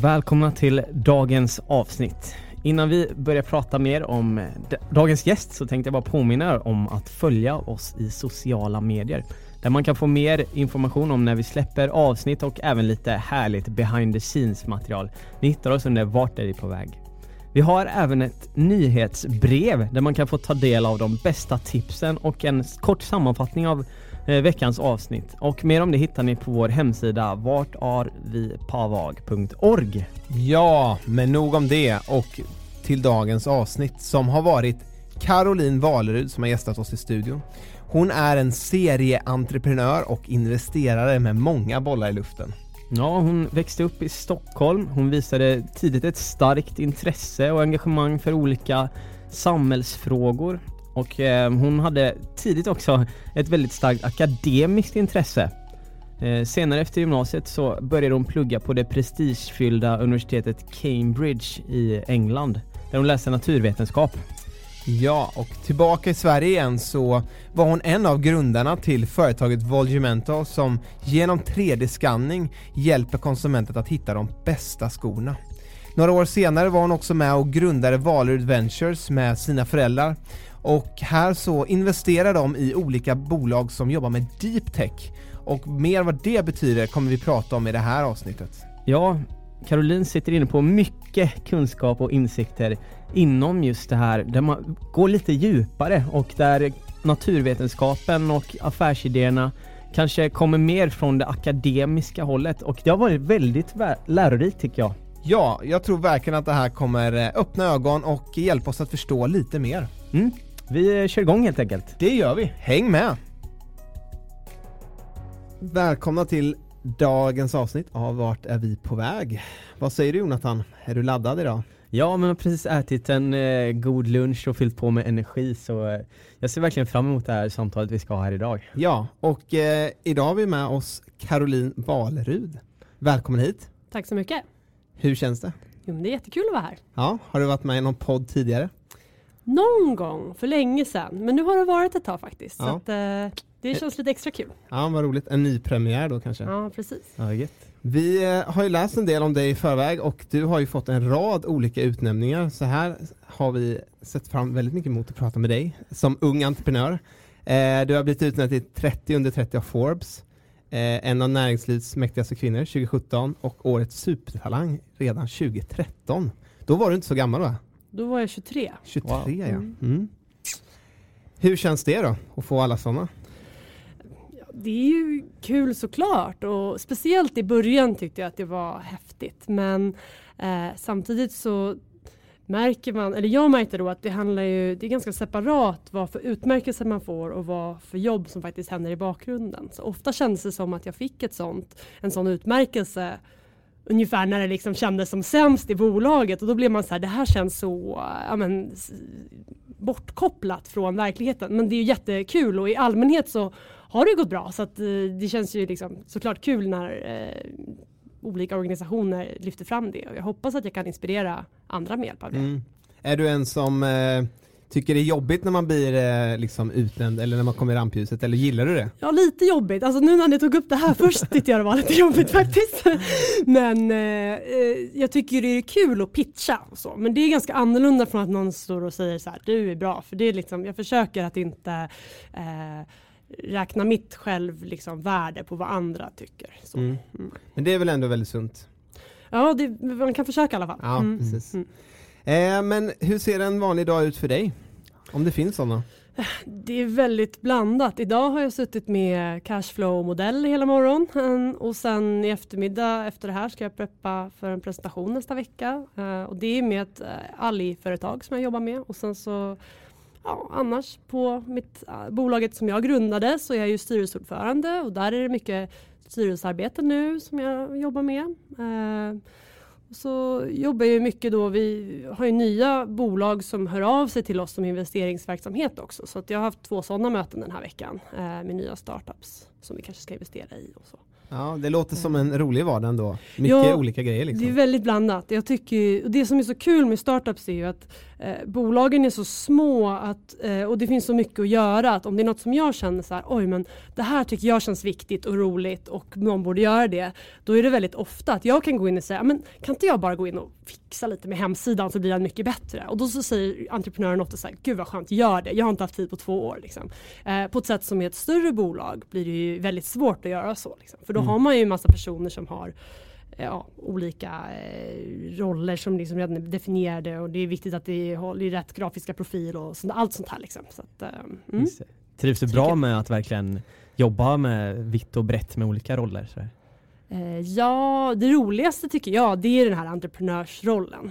Välkomna till dagens avsnitt. Innan vi börjar prata mer om dagens gäst så tänkte jag bara påminna er om att följa oss i sociala medier. Där man kan få mer information om när vi släpper avsnitt och även lite härligt behind the scenes material. Ni hittar oss under Vart är vi på väg? Vi har även ett nyhetsbrev där man kan få ta del av de bästa tipsen och en kort sammanfattning av veckans avsnitt. Och mer om det hittar ni på vår hemsida vartarvipavag.org. Ja, men nog om det och till dagens avsnitt som har varit Caroline Valerud som har gästat oss i studion. Hon är en serieentreprenör och investerare med många bollar i luften. Ja, hon växte upp i Stockholm. Hon visade tidigt ett starkt intresse och engagemang för olika samhällsfrågor. Och eh, hon hade tidigt också ett väldigt starkt akademiskt intresse. Eh, senare efter gymnasiet så började hon plugga på det prestigefyllda universitetet Cambridge i England. Där hon läste naturvetenskap. Ja, och tillbaka i Sverige igen så var hon en av grundarna till företaget Volumento som genom 3D-skanning hjälper konsumenten att hitta de bästa skorna. Några år senare var hon också med och grundade Valerud Ventures med sina föräldrar och här så investerar de i olika bolag som jobbar med deep tech och mer vad det betyder kommer vi prata om i det här avsnittet. Ja, Caroline sitter inne på mycket kunskap och insikter inom just det här där man går lite djupare och där naturvetenskapen och affärsidéerna kanske kommer mer från det akademiska hållet och det har varit väldigt lärorikt tycker jag. Ja, jag tror verkligen att det här kommer eh, öppna ögon och hjälpa oss att förstå lite mer. Mm. Vi kör igång helt enkelt. Det gör vi, häng med! Välkomna till dagens avsnitt av Vart är vi på väg? Vad säger du Jonathan? Är du laddad idag? Ja, men jag har precis ätit en eh, god lunch och fyllt på med energi så eh, jag ser verkligen fram emot det här samtalet vi ska ha här idag. Ja, och eh, idag har vi med oss Caroline Valerud. Välkommen hit! Tack så mycket! Hur känns det? Jo, men det är jättekul att vara här. Ja, har du varit med i någon podd tidigare? Någon gång, för länge sedan. Men nu har det varit ett tag faktiskt. Ja. Så att, eh, det känns lite extra kul. Ja, vad roligt. En ny premiär då kanske? Ja, precis. Ja, Vi eh, har ju läst en del om dig i förväg och du har ju fått en rad olika utnämningar. Så här har vi sett fram väldigt mycket emot att prata med dig som ung entreprenör. Eh, du har blivit utnämnd till 30 under 30 av Forbes. Eh, en av näringslivets mäktigaste kvinnor 2017 och årets supertalang redan 2013. Då var du inte så gammal va? Då var jag 23. 23 wow. ja. Mm. Mm. Hur känns det då att få alla sådana? det är ju kul såklart och speciellt i början tyckte jag att det var häftigt. Men eh, samtidigt så märker man, eller jag märkte då att det handlar ju, det är ganska separat vad för utmärkelser man får och vad för jobb som faktiskt händer i bakgrunden. Så ofta kändes det som att jag fick ett sånt, en sån utmärkelse ungefär när det liksom kändes som sämst i bolaget och då blev man så här, det här känns så ja, men, bortkopplat från verkligheten. Men det är ju jättekul och i allmänhet så har det gått bra så att eh, det känns ju liksom såklart kul när eh, olika organisationer lyfter fram det och jag hoppas att jag kan inspirera andra med hjälp av det. Mm. Är du en som eh, tycker det är jobbigt när man blir eh, liksom utnämnd eller när man kommer i rampljuset eller gillar du det? Ja lite jobbigt, alltså nu när ni tog upp det här först tyckte jag det var lite jobbigt faktiskt. Men eh, eh, jag tycker det är kul att pitcha och så. Men det är ganska annorlunda från att någon står och säger så här, du är bra. För det är liksom, jag försöker att inte eh, räkna mitt själv liksom, värde på vad andra tycker. Mm. Mm. Men det är väl ändå väldigt sunt? Ja, det, man kan försöka i alla fall. Ja, Mm. precis. Eh, men hur ser en vanlig dag ut för dig? Om det finns sådana? Det är väldigt blandat. Idag har jag suttit med cashflow-modell hela morgonen mm, och sen i eftermiddag efter det här ska jag preppa för en presentation nästa vecka. Eh, och det är med ett eh, Ali-företag som jag jobbar med och sen så ja, annars på mitt, eh, bolaget som jag grundade så är jag ju styrelseordförande och där är det mycket styrelsearbete nu som jag jobbar med. Eh, så jobbar jag mycket då, vi har ju nya bolag som hör av sig till oss som investeringsverksamhet också. Så att jag har haft två sådana möten den här veckan eh, med nya startups som vi kanske ska investera i. Och så. Ja, det låter som en rolig vardag ändå. Mycket Ja, olika grejer liksom. Det är väldigt blandat. Jag tycker, det som är så kul med startups är ju att eh, bolagen är så små att, eh, och det finns så mycket att göra. Att om det är något som jag känner så här, oj men det här tycker jag känns viktigt och roligt och någon borde göra det. Då är det väldigt ofta att jag kan gå in och säga, men kan inte jag bara gå in och fixa lite med hemsidan så blir den mycket bättre. Och då så säger entreprenören ofta så här, gud vad skönt, gör det. Jag har inte haft tid på två år. Liksom. Eh, på ett sätt som i ett större bolag blir det ju väldigt svårt att göra så. Liksom. För då Mm. har man ju en massa personer som har ja, olika eh, roller som liksom redan är definierade och det är viktigt att det håller rätt grafiska profil och sånt, allt sånt här. Liksom. Så att, eh, mm. Trivs du bra med att verkligen jobba med vitt och brett med olika roller? Så Eh, ja, det roligaste tycker jag det är den här entreprenörsrollen.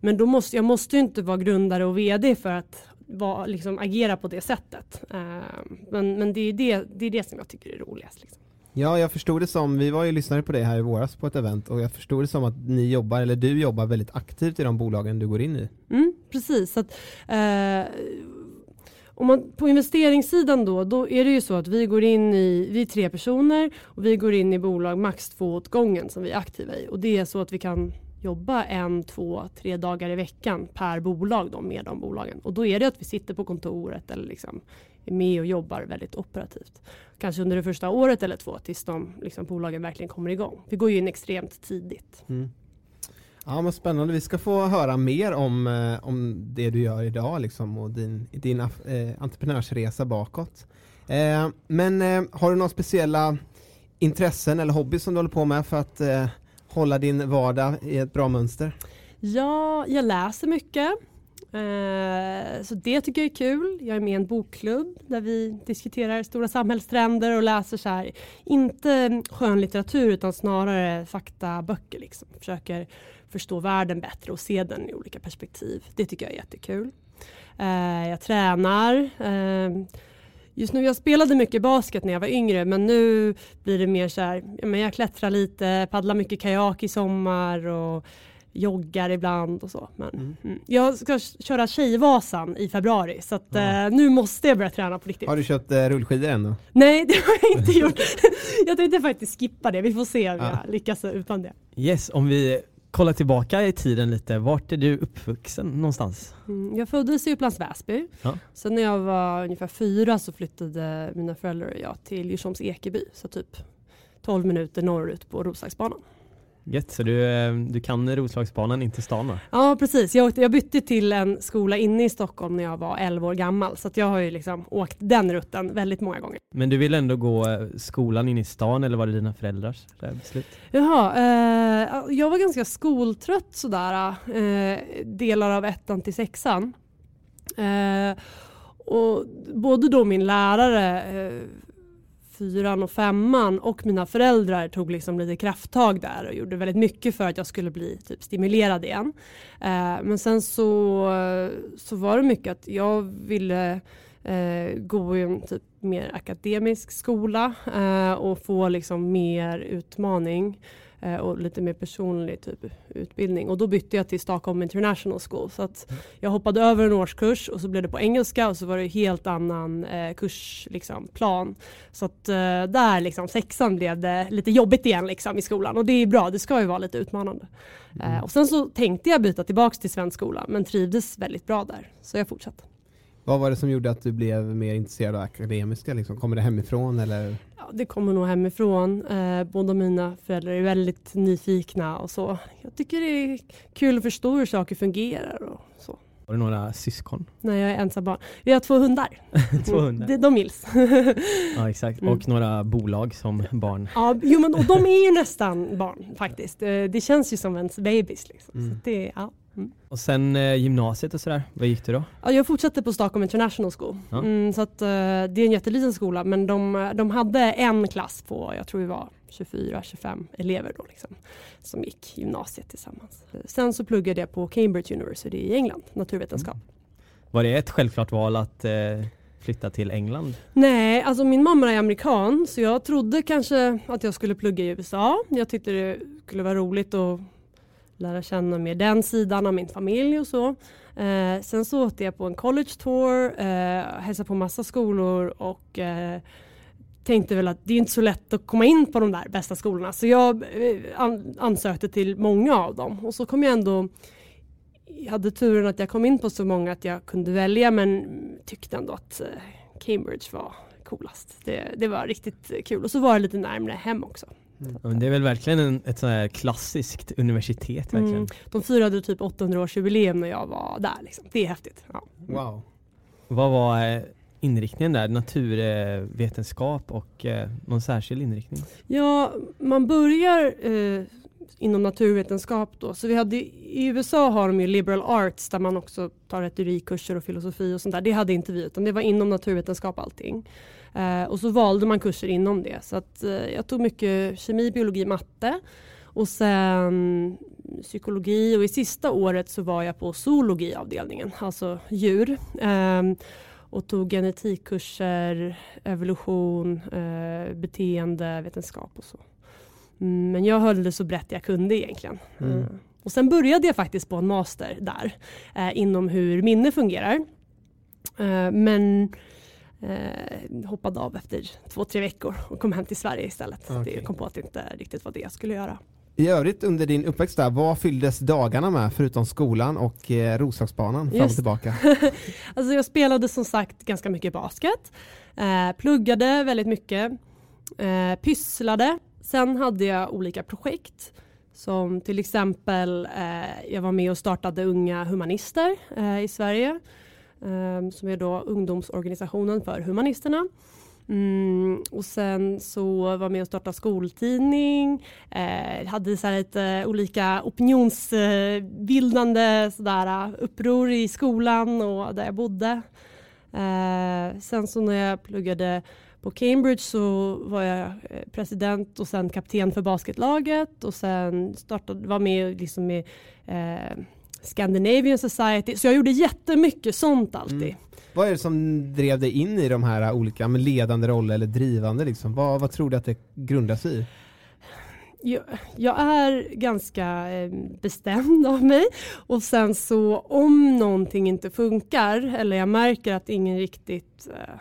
Men då måste, jag måste ju inte vara grundare och VD för att vara, liksom, agera på det sättet. Men men det, är det, det är det som jag tycker är roligast. Liksom. Ja, jag förstod det som, vi var ju lyssnare på det här i våras på ett event och jag förstod det som att ni jobbar, eller du jobbar väldigt aktivt i de bolagen du går in i. Mm, precis. Så att, eh, om man, på investeringssidan då, då är det ju så att vi går in i, vi är tre personer och vi går in i bolag max två åt gången som vi är aktiva i. Och det är så att vi kan jobba en, två, tre dagar i veckan per bolag då med de bolagen. Och då är det att vi sitter på kontoret eller liksom är med och jobbar väldigt operativt. Kanske under det första året eller två tills de liksom, bolagen verkligen kommer igång. Vi går ju in extremt tidigt. Mm. Ja men spännande, vi ska få höra mer om, eh, om det du gör idag liksom, och din, din eh, entreprenörsresa bakåt. Eh, men eh, har du några speciella intressen eller hobby som du håller på med för att eh, hålla din vardag i ett bra mönster? Ja, jag läser mycket. Eh, så det tycker jag är kul. Jag är med i en bokklubb där vi diskuterar stora samhällstrender och läser så här, inte skönlitteratur utan snarare faktaböcker. Liksom. Försöker förstå världen bättre och se den i olika perspektiv. Det tycker jag är jättekul. Eh, jag tränar. Eh, Just nu, jag spelade mycket basket när jag var yngre men nu blir det mer så här, men jag klättrar lite, paddlar mycket kajak i sommar och joggar ibland och så. Men, Mm. mm. Jag ska köra Tjejvasan i februari så att, Ja. eh, nu måste jag börja träna på riktigt. Har du köpt eh, rullskidor än då? Nej det har jag inte gjort. jag tänkte faktiskt skippa det, vi får se om Ja. jag lyckas utan det. Yes, om vi kollar tillbaka i tiden lite, vart är du uppvuxen någonstans? Mm, jag föddes i Upplands Väsby. Ja. Sen när jag var ungefär fyra så flyttade mina föräldrar och jag till Djursholms Ekeby. Så typ 12 minuter norrut på Roslagsbanan. Gött, så du, eh, du kan Roslagsbanan in till stan då? Ja precis, jag, åkte, jag bytte till en skola inne i Stockholm när jag var 11 år gammal. Så jag har ju liksom åkt den rutten väldigt många gånger. Men du vill ändå gå eh, skolan in i stan eller var det dina föräldrars eh, beslut? Jaha, eh, jag var ganska skoltrött sådär, eh, delar av ettan till sexan. Eh, och både då min lärare, fyran och femman och mina föräldrar tog liksom lite krafttag där och gjorde väldigt mycket för att jag skulle bli typ stimulerad igen. Eh, men sen så, så var det mycket att jag ville eh, gå i en typ mer akademisk skola eh, och få liksom mer utmaning eh, och lite mer personlig typ utbildning. Och då bytte jag till Stockholm International School. Så att jag hoppade över en årskurs och så blev det på engelska och så var det helt annan eh, kursplan. Liksom, plan. så att eh, där liksom sexan blev det lite jobbigt igen liksom, i skolan och det är bra, det ska ju vara lite utmanande. Eh, och sen så tänkte jag byta tillbaks till svensk skola men trivdes väldigt bra där så jag fortsatte. Vad var det som gjorde att du blev mer intresserad av akademiska? Liksom? Kommer det hemifrån eller? Ja, det kommer nog hemifrån. Eh, båda mina föräldrar är väldigt nyfikna och så. Jag tycker det är kul att förstå hur saker fungerar och så. Har du några syskon? Nej, jag är ensam barn. Vi har två hundar. Två hundar? De, de gills. Ja exakt, Mm. och några bolag som barn. ja, jo, men, och de är ju nästan barn faktiskt. Eh, Det känns ju som ens babys. Liksom. Mm. Så det, ja. Mm. Och sen eh, gymnasiet och sådär, vad gick du då? Ja, jag fortsatte på Stockholm International School. Ja. Mm, så att, eh, det är en jätteliten skola men de, de hade en klass på, jag tror det var 24-25 elever då liksom, som gick gymnasiet tillsammans. Sen så pluggade jag på Cambridge University i England, naturvetenskap. Var det ett självklart val att eh, flytta till England? Nej, alltså min mamma är amerikan så jag trodde kanske att jag skulle plugga i USA. Jag tyckte det skulle vara roligt att lära känna mer den sidan av min familj och så. Eh, sen så åkte jag på en college tour, eh, hälsade på massa skolor och eh, tänkte väl att det är inte så lätt att komma in på de där bästa skolorna så jag eh, an- ansökte till många av dem och så kom jag ändå jag hade turen att jag kom in på så många att jag kunde välja men tyckte ändå att eh, Cambridge var coolast. Det, det var riktigt kul och så var det lite närmare hem också. Ja, men det är väl verkligen en, ett sånt här klassiskt universitet verkligen. Mm. De firade typ 800-årsjubileum när jag var där. Liksom. Det är häftigt. Ja. Wow. Vad var eh, inriktningen där? Naturvetenskap och eh, någon särskild inriktning? Ja, man börjar eh, inom naturvetenskap då. Så vi hade, I USA har de ju liberal arts där man också tar retorikkurser och filosofi och sånt där. Det hade inte vi utan det var inom naturvetenskap allting. Eh, och så valde man kurser inom det. Så att, eh, jag tog mycket kemi, biologi, matte. Och sen psykologi och i sista året så var jag på zoologiavdelningen, alltså djur. Ehm, och tog genetikkurser, evolution, eh, beteendevetenskap och så. Mm, Men jag höll det så brett jag kunde egentligen. Mm. Eh, Och sen började jag faktiskt på en master där eh, inom hur minne fungerar. Eh, men eh, hoppade av efter två, tre veckor och kom hem till Sverige istället. Okej. Det kom på att det inte riktigt var det jag skulle göra. I övrigt under din uppväxt där, vad fylldes dagarna med förutom skolan och eh, Roslagsbanan fram och tillbaka? Alltså jag spelade som sagt ganska mycket basket. Eh, pluggade väldigt mycket. Eh, pysslade. Sen hade jag olika projekt. Som till exempel, eh, jag var med och startade Unga Humanister eh, i Sverige. Eh, som är då ungdomsorganisationen för humanisterna. Mm, och sen så var jag med och startade skoltidning. Eh, hade så här lite olika opinionsbildande sådär, eh, uppror i skolan och där jag bodde. Eh, sen så när jag pluggade på Cambridge så var jag eh, president och sen kapten för basketlaget och sen startade, var med liksom med eh, Scandinavian Society. Så jag gjorde jättemycket sånt alltid. Mm. Vad är det som drev dig in i de här olika ledande roller eller drivande liksom? Vad, vad tror du att det grundar sig i? jag, jag är ganska eh, bestämd av mig och sen så om någonting inte funkar eller jag märker att ingen riktigt eh,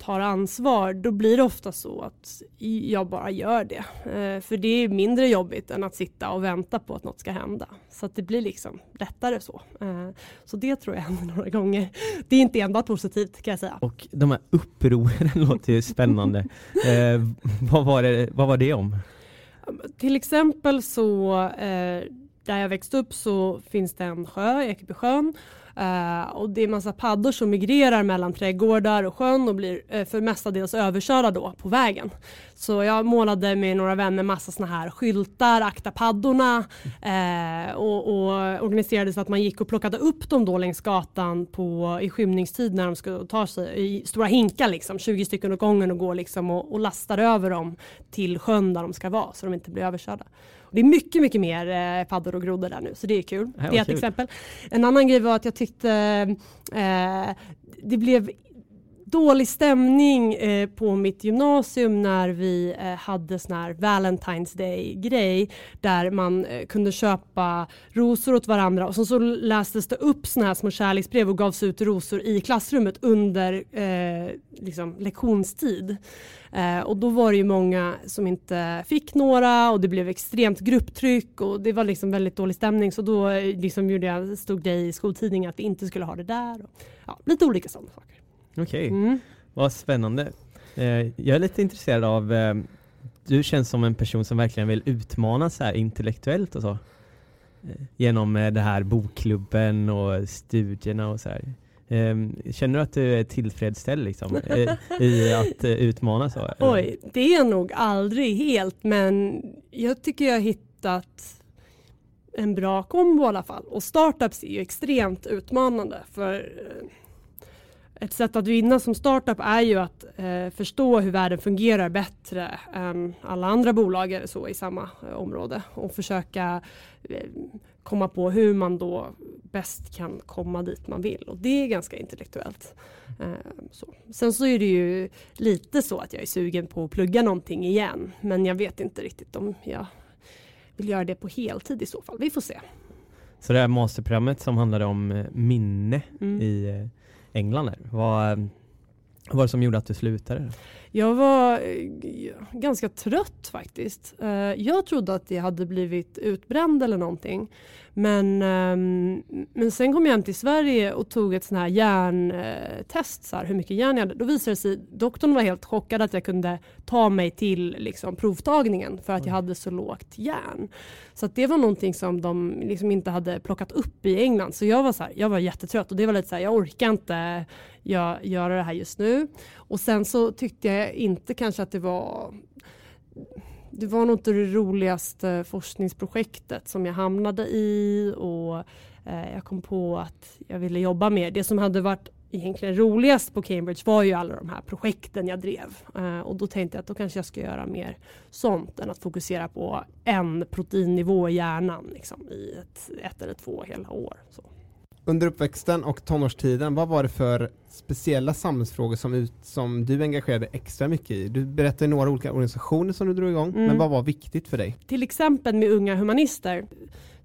tar ansvar då blir det ofta så att jag bara gör det. Eh, för det är mindre jobbigt än att sitta och vänta på att något ska hända. Så att det blir liksom lättare så. Eh, så det tror jag händer några gånger. Det är inte enbart positivt kan jag säga. Och de här upproren låter ju spännande. Eh, vad, var det, vad var det om? Till exempel så eh, där jag växte upp så finns det en sjö, Ekebysjön. Eh, och det är massa paddor som migrerar mellan trädgårdar och sjön och blir eh, för mestadels överkörda då på vägen. Så jag målade med några vänner massa såna här skyltar, akta paddorna eh, och, och organiserade så att man gick och plockade upp dem då längs gatan på, i skymningstid när de skulle ta sig i stora hinkar liksom, 20 stycken åt gången och går liksom och, och lastar över dem till sjön där de ska vara så de inte blir överkörda. Det är mycket, mycket mer eh, paddor och grodor där nu så det är kul. Ja, det är ett kul. exempel. En annan grej var att jag tyckte eh, det blev dålig stämning eh, på mitt gymnasium när vi eh, hade sån här Valentine's Day-grej där man eh, kunde köpa rosor åt varandra och så, så lästes det upp såna här små kärleksbrev och gavs ut rosor i klassrummet under eh, liksom, lektionstid. Eh, och då var det ju många som inte fick några och det blev extremt grupptryck och det var liksom väldigt dålig stämning så då eh, liksom gjorde jag, stod det i skoltidningen att vi inte skulle ha det där. Och, ja, lite olika sådana saker. Okej, Mm. vad spännande. Eh, jag är lite intresserad av, eh, du känns som en person som verkligen vill utmana så här intellektuellt och så. eh, genom det här bokklubben och studierna och så här. Känner du att du är tillfredsställd liksom, i att utmana så? Oj, det är nog aldrig helt men jag tycker jag har hittat en bra kombo i alla fall. Och startups är ju extremt utmanande för ett sätt att vinna som startup är ju att eh, förstå hur världen fungerar bättre än alla andra bolag eller så i samma eh, område och försöka eh, komma på hur man då bäst kan komma dit man vill och det är ganska intellektuellt. Eh, så. Sen så är det ju lite så att jag är sugen på att plugga någonting igen men jag vet inte riktigt om jag vill göra det på heltid i så fall. Vi får se. Så det här masterprogrammet som handlade om eh, minne mm. i eh, England. Här. Vad, vad var det som gjorde att du slutade? Jag var eh, ganska trött faktiskt. Eh, jag trodde att jag hade blivit utbränd eller någonting. Men, ehm, men sen kom jag hem till Sverige och tog ett sån här järntest, så här, hur mycket järn jag hade. Då visade det sig, doktorn var helt chockad att jag kunde ta mig till liksom, provtagningen för att jag hade så lågt järn. Så det var någonting som de liksom inte hade plockat upp i England. Så jag var, så här, jag var jättetrött och det var lite så här, jag orkar inte jag, göra det här just nu. Och sen så tyckte jag inte kanske att det var det var nog inte det roligaste forskningsprojektet som jag hamnade i och eh, jag kom på att jag ville jobba mer. Det som hade varit egentligen roligast på Cambridge var ju alla de här projekten jag drev. Eh, och då tänkte jag att då kanske jag ska göra mer sånt än att fokusera på en proteinnivå i hjärnan liksom, i ett, ett eller två hela år. Så. Under uppväxten och tonårstiden, vad var det för speciella samhällsfrågor som, ut, som du engagerade extra mycket i? Du berättade några olika organisationer som du drog igång, mm. men vad var viktigt för dig? Till exempel med Unga Humanister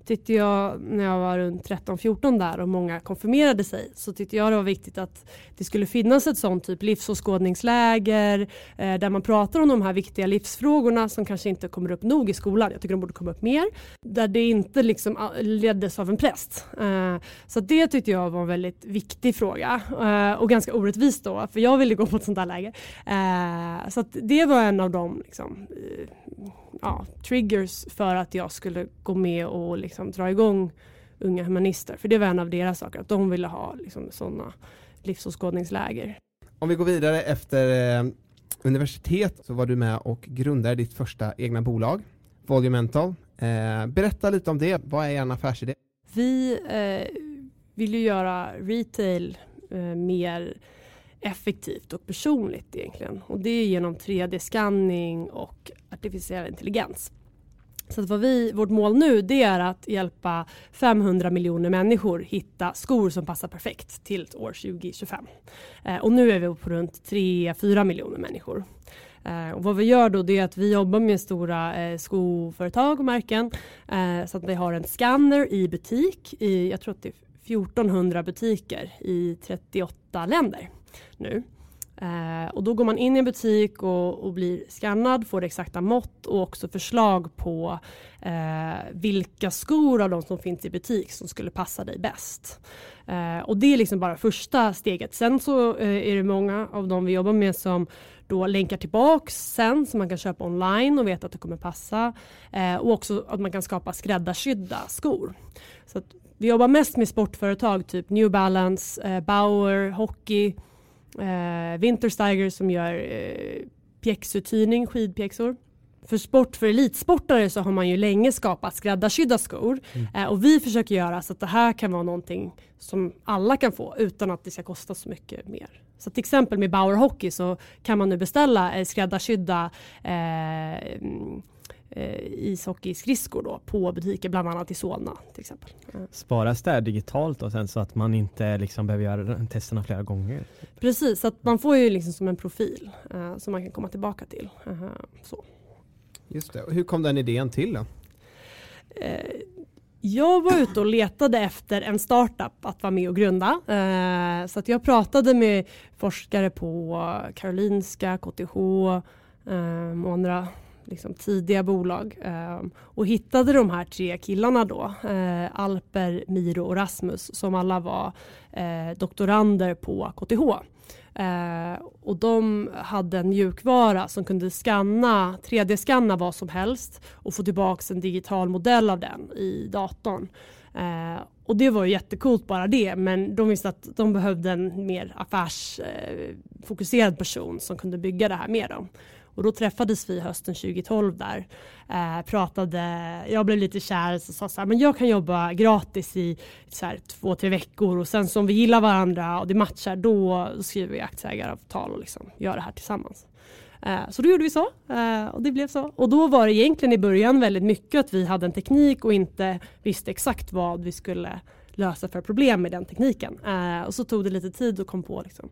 tyckte jag när jag var runt 13-14 där och många konfirmerade sig så tyckte jag det var viktigt att det skulle finnas ett sånt typ livsåskådningsläger eh, där man pratar om de här viktiga livsfrågorna som kanske inte kommer upp nog i skolan. Jag tycker de borde komma upp mer. Där det inte liksom ah, leddes av en präst. Eh, så det tyckte jag var en väldigt viktig fråga eh, och ganska orättvist då för jag ville gå på ett sånt där läger. Eh, så det var en av de liksom, eh, ja, triggers för att jag skulle gå med och liksom dra igång Unga Humanister. För det var en av deras saker, att de ville ha liksom sådana livsåskådningsläger. Om vi går vidare efter eh, universitet så var du med och grundade ditt första egna bolag, Volumental. Eh, berätta lite om det, vad är en affärsidé? Vi eh, vill ju göra retail eh, mer effektivt och personligt egentligen. Och det är genom 3D-skanning och artificiell intelligens. Så vad vi, vårt mål nu det är att hjälpa 500 miljoner människor hitta skor som passar perfekt till år 2025. Eh, och nu är vi på runt 3-4 miljoner människor. Eh, och vad vi gör då det är att vi jobbar med stora eh, skoföretag och märken eh, så att vi har en scanner i butik i, jag tror att det är 1400 butiker i 38 länder nu. Eh, och då går man in i en butik och, och, blir skannad, får exakta mått och också förslag på eh, vilka skor av de som finns i butik som skulle passa dig bäst. Eh, och det är liksom bara första steget. Sen så eh, är det många av de vi jobbar med som då länkar tillbaks sen så man kan köpa online och veta att det kommer passa. Eh, och också att man kan skapa skräddarsydda skor. Så vi jobbar mest med sportföretag, typ New Balance, eh, Bauer, Hockey, eh, Wintersteiger som gör eh, pjäxuthyrning, skidpjäxor. För sport, för elitsportare så har man ju länge skapat skräddarsydda skor mm. eh, och vi försöker göra så att det här kan vara någonting som alla kan få utan att det ska kosta så mycket mer. Så till exempel med Bauer Hockey så kan man nu beställa eh, skräddarsydda eh, eh, ishockeyskridskor då på butiker, bland annat i Solna till exempel. Sparas det digitalt och sen så att man inte liksom behöver göra testerna flera gånger? Precis, så att man får ju liksom som en profil eh, som man kan komma tillbaka till. Uh, så. Just det, och hur kom den idén till då? Eh, jag var ute och letade efter en startup att vara med och grunda. Eh, så att jag pratade med forskare på Karolinska, KTH eh, och andra liksom tidiga bolag eh, och hittade de här tre killarna då, eh, Alper, Miro och Rasmus som alla var eh, doktorander på KTH. Eh, och de hade en mjukvara som kunde skanna, 3D-skanna vad som helst och få tillbaka en digital modell av den i datorn. Eh, och det var ju jättekult bara det men de visste att de behövde en mer affärsfokuserad eh, person som kunde bygga det här med dem. Och då träffades vi hösten 2012 där. Eh, pratade, jag blev lite kär och sa så här, men jag kan jobba gratis i så här, två, tre veckor och sen som vi gillar varandra och det matchar då skriver vi aktieägaravtal och liksom gör det här tillsammans. Eh, så då gjorde vi så eh, och det blev så. Och då var det egentligen i början väldigt mycket att vi hade en teknik och inte visste exakt vad vi skulle lösa för problem med den tekniken. Eh, och så tog det lite tid att komma på liksom,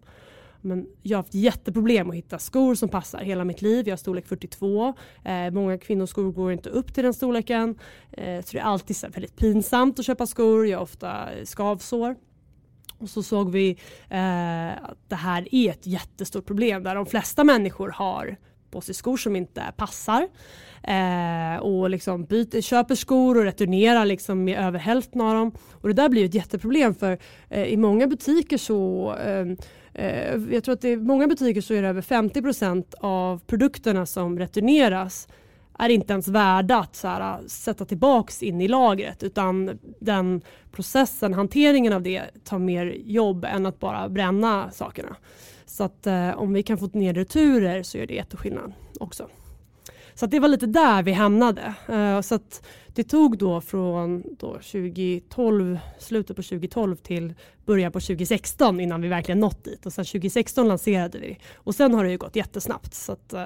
men jag har haft jätteproblem att hitta skor som passar hela mitt liv. Jag har storlek 42. Eh, många kvinnoskor går inte upp till den storleken. Eh, så det är alltid så väldigt pinsamt att köpa skor. Jag har ofta skavsår. Och så såg vi eh, att det här är ett jättestort problem där de flesta människor har på sig skor som inte passar. Eh, och liksom byter, köper skor och returnerar liksom med över hälften av dem. Och det där blir ett jätteproblem för eh, i många butiker så eh Eh, jag tror att i många butiker så är det över 50% av produkterna som returneras är inte ens värda att så här, sätta tillbaks in i lagret utan den processen, hanteringen av det tar mer jobb än att bara bränna sakerna. Så att eh, om vi kan få ner returer så gör det jätteskillnad också. Så det var lite där vi hamnade. Eh, så att det tog då från då 2012, slutet på 2012 till början på 2016 innan vi verkligen nått dit. Och sen 2016 lanserade vi. Och sen har det ju gått jättesnabbt. Så att, uh,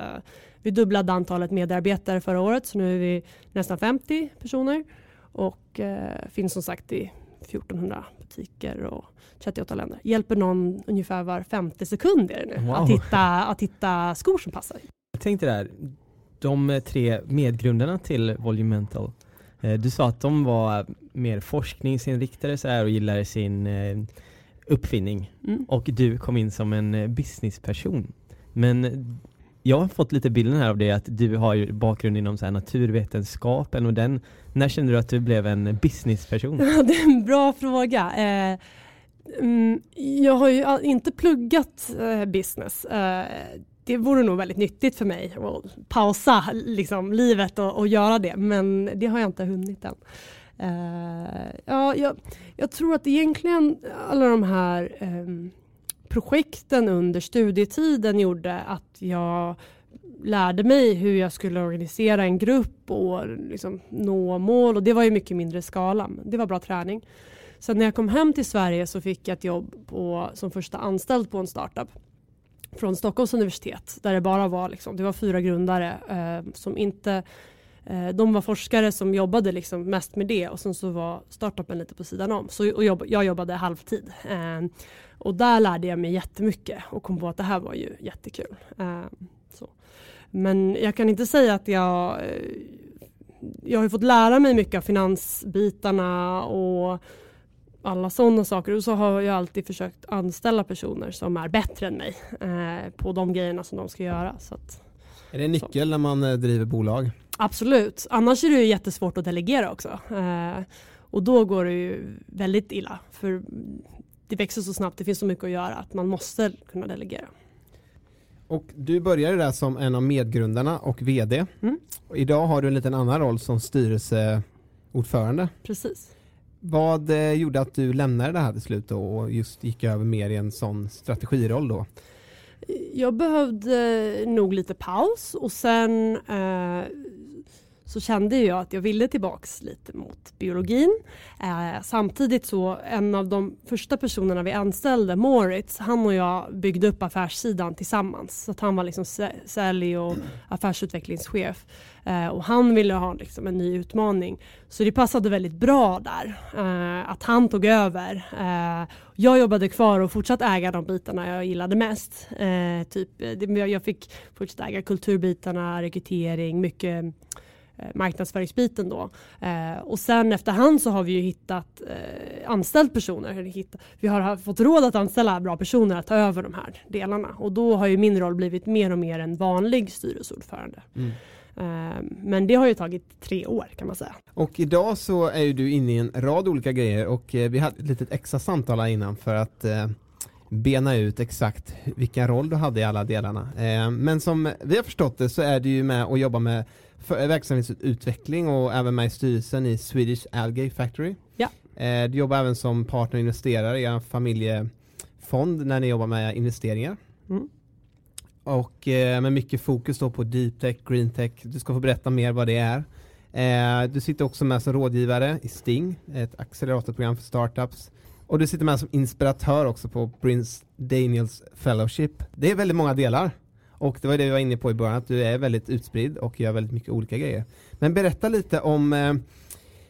vi dubblade antalet medarbetare förra året så nu är vi nästan 50 personer. Och uh, finns som sagt i 1400 butiker och 38 länder. Hjälper någon ungefär var 50 sekunder nu wow. att, hitta, att hitta skor som passar. Jag tänkte där, de tre medgrundarna till Volumental, du sa att de var mer forskningsinriktade så här och gillade sin eh, uppfinning mm. och du kom in som en eh, businessperson. Men jag har fått lite bilden här av det att du har bakgrund inom så här naturvetenskap och den, när kände du att du blev en businessperson? det är en bra fråga. Eh, mm, jag har ju inte pluggat eh, business. Eh, det vore nog väldigt nyttigt för mig att pausa liksom, livet och, och göra det men det har jag inte hunnit än. Uh, ja, jag, jag, tror att egentligen alla de här um, projekten under studietiden gjorde att jag lärde mig hur jag skulle organisera en grupp och liksom nå mål och det var i mycket mindre skala. Men det var bra träning. Sen när jag kom hem till Sverige så fick jag ett jobb på, som första anställd på en startup från Stockholms universitet där det bara var, liksom, det var fyra grundare eh, som inte eh, de var forskare som jobbade liksom mest med det och sen så var startupen lite på sidan om. Så, och jobb, jag jobbade halvtid. Eh, och där lärde jag mig jättemycket och kom på att det här var ju jättekul. Eh, så. Men jag kan inte säga att jag eh, jag har fått lära mig mycket av finansbitarna och alla sådana saker. Och så har jag alltid försökt anställa personer som är bättre än mig eh, på de grejerna som de ska göra. Så att, är det en nyckel så. när man eh, driver bolag? Absolut, annars är det ju jättesvårt att delegera också. Eh, och då går det ju väldigt illa. För det växer så snabbt, det finns så mycket att göra att man måste kunna delegera. Och du började där som en av medgrundarna och VD. Mm. Och idag har du en liten annan roll som styrelseordförande. Precis. Vad eh, gjorde att du lämnade det här till slut och just gick över mer i en sån strategiroll då? Jag behövde eh, nog lite paus och sen eh, så kände jag att jag ville tillbaks lite mot biologin. Eh, samtidigt så en av de första personerna vi anställde, Moritz, han och jag byggde upp affärssidan tillsammans. Så att han var liksom sälj och affärsutvecklingschef. Eh, och han ville ha liksom en ny utmaning. Så det passade väldigt bra där, eh, att han tog över. Eh, jag jobbade kvar och fortsatte äga de bitarna jag gillade mest. Eh, typ, eh, jag fick fortsätta äga kulturbitarna, rekrytering, mycket eh, marknadsföringsbiten då. Eh, och sen efterhand så har vi ju hittat eh, anställt personer. Vi har fått råd att anställa bra personer att ta över de här delarna och då har ju min roll blivit mer och mer en vanlig styrelseordförande. Mm. Eh, men det har ju tagit tre år kan man säga. Och idag så är ju du inne i en rad olika grejer och eh, vi hade ett litet extra samtal här innan för att eh, bena ut exakt vilken roll du hade i alla delarna. Men som vi har förstått det så är du ju med och jobbar med verksamhetsutveckling och även med i styrelsen i Swedish Algae Factory. Ja. Du jobbar även som partner och investerare i en familjefond när ni jobbar med investeringar. Mm. Och eh, med mycket fokus då på deep tech, green tech. Du ska få berätta mer vad det är. Eh, du sitter också med som rådgivare i Sting, ett acceleratorprogram för startups. Och du sitter med som inspiratör också på Prince Daniels Fellowship. Det är väldigt många delar. Och det var det vi var inne på i början, att du är väldigt utspridd och gör väldigt mycket olika grejer. Men berätta lite om eh,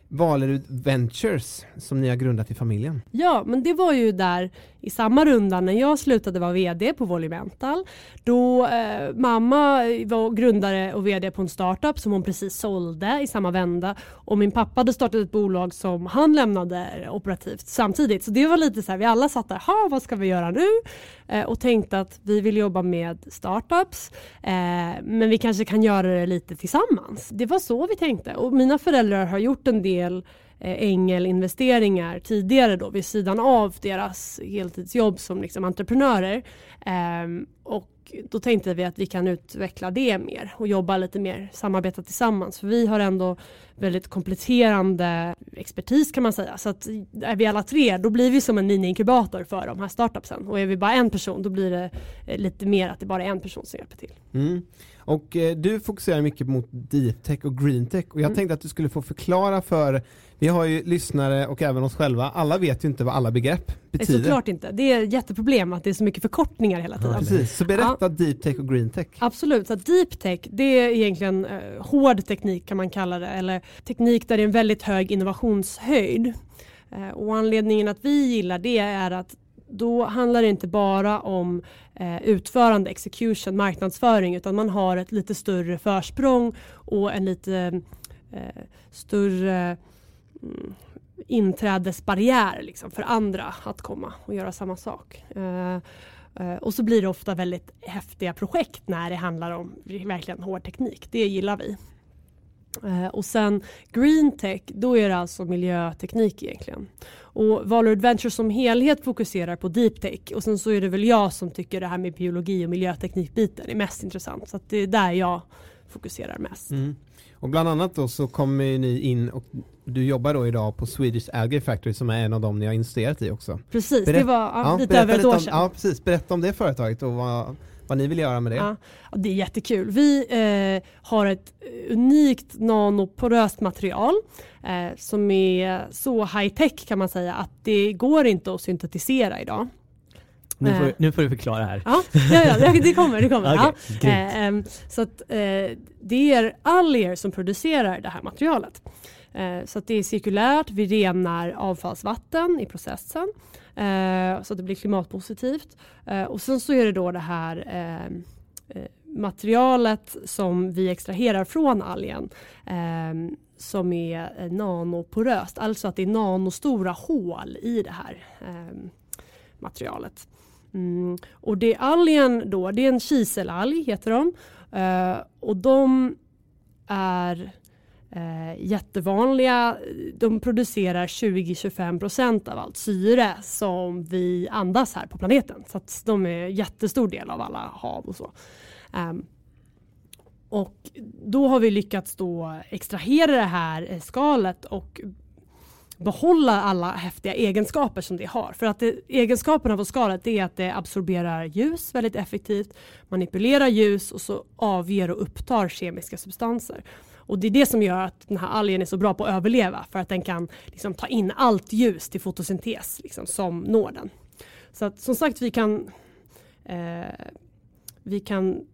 Valerud Ventures som ni har grundat i familjen. Ja, men det var ju där i samma runda när jag slutade vara VD på Volumental. Då eh, mamma var grundare och VD på en startup som hon precis sålde i samma vända och min pappa hade startat ett bolag som han lämnade operativt samtidigt. Så det var lite så här, vi alla satt där, ha vad ska vi göra nu? Eh, och tänkte att vi vill jobba med startups eh, men vi kanske kan göra det lite tillsammans. Det var så vi tänkte och mina föräldrar har gjort en del del eh, ängelinvesteringar tidigare då vid sidan av deras heltidsjobb som liksom entreprenörer. Ehm, och och då tänkte vi att vi kan utveckla det mer och jobba lite mer, samarbeta tillsammans. För vi har ändå väldigt kompletterande expertis kan man säga. Så att är vi alla tre då blir vi som en mini-inkubator för de här startupsen. Och är vi bara en person då blir det eh, lite mer att det bara är en person som hjälper till. Mm. Och eh, du fokuserar mycket mot deep tech och green tech och jag Mm. tänkte att du skulle få förklara för vi har ju lyssnare och även oss själva, alla vet ju inte vad alla begrepp betyder. Såklart inte. Det är ett jätteproblem att det är så mycket förkortningar hela tiden. Precis, så berätta deep tech och green tech. Absolut, så deep tech det är egentligen eh, hård teknik kan man kalla det eller teknik där det är en väldigt hög innovationshöjd. Eh, och anledningen att vi gillar det är att då handlar det inte bara om eh, utförande, execution, marknadsföring utan man har ett lite större försprång och en lite eh, större mm, inträdesbarriär liksom, för andra att komma och göra samma sak. Eh, Eh, och så blir det ofta väldigt häftiga projekt när det handlar om verkligen hård teknik. Det gillar vi. Eh, och sen green tech, då är det alltså miljöteknik egentligen. Och Valor Adventure som helhet fokuserar på deep tech och sen så är det väl jag som tycker det här med biologi och miljöteknikbiten är mest intressant. Så att det är där jag fokuserar mest. Mm. Och bland annat då så kommer ni in och du jobbar då idag på Swedish Algae Factory som är en av dem ni har investerat i också. Precis, Berätt- det var ja, Ja, lite berätta över ett år om, sedan. Ja precis, berätta om det företaget och vad, vad ni vill göra med det. Ja, ja, det är jättekul. Vi eh, har ett unikt nanoporöst material eh, som är så high tech kan man säga att det går inte att syntetisera idag. Nu får, Eh. du- nu får du förklara här. Ja, ja, ja det- kommer. Det kommer. Okej, ja. Eh, em, så att, eh, det är alger som producerar det här materialet. Eh, så att det är cirkulärt, vi renar avfallsvatten i processen så att det blir klimatpositivt. Och sen så är det då det här eh, eh, materialet som vi extraherar från algen eh, som är nanoporöst, alltså att det är nanostora hål i det här materialet. Mm. Och det algen då, det är en kiselalg heter de. Uh, och de är uh, jättevanliga. De producerar 20-25% av allt syre som vi andas här på planeten. Så att de är en jättestor del av alla hav och så. Um, och då har vi lyckats då extrahera det här skalet och behålla alla häftiga egenskaper som det har. För att det, egenskaperna på skalet är att det absorberar ljus väldigt effektivt, manipulerar ljus och så avger och upptar kemiska substanser. Och det är det som gör att den här algen är så bra på att överleva för att den kan liksom ta in allt ljus till fotosyntes liksom, som når den. Så att som sagt vi kan eh, vi kan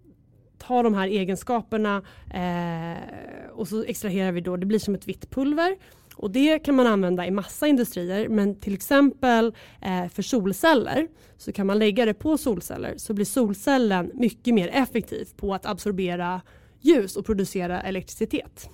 ta de här egenskaperna eh, och så extraherar vi då, det blir som ett vitt pulver och det kan man använda i massa industrier men till exempel eh, för solceller så kan man lägga det på solceller så blir solcellen mycket mer effektiv på att absorbera ljus och producera elektricitet.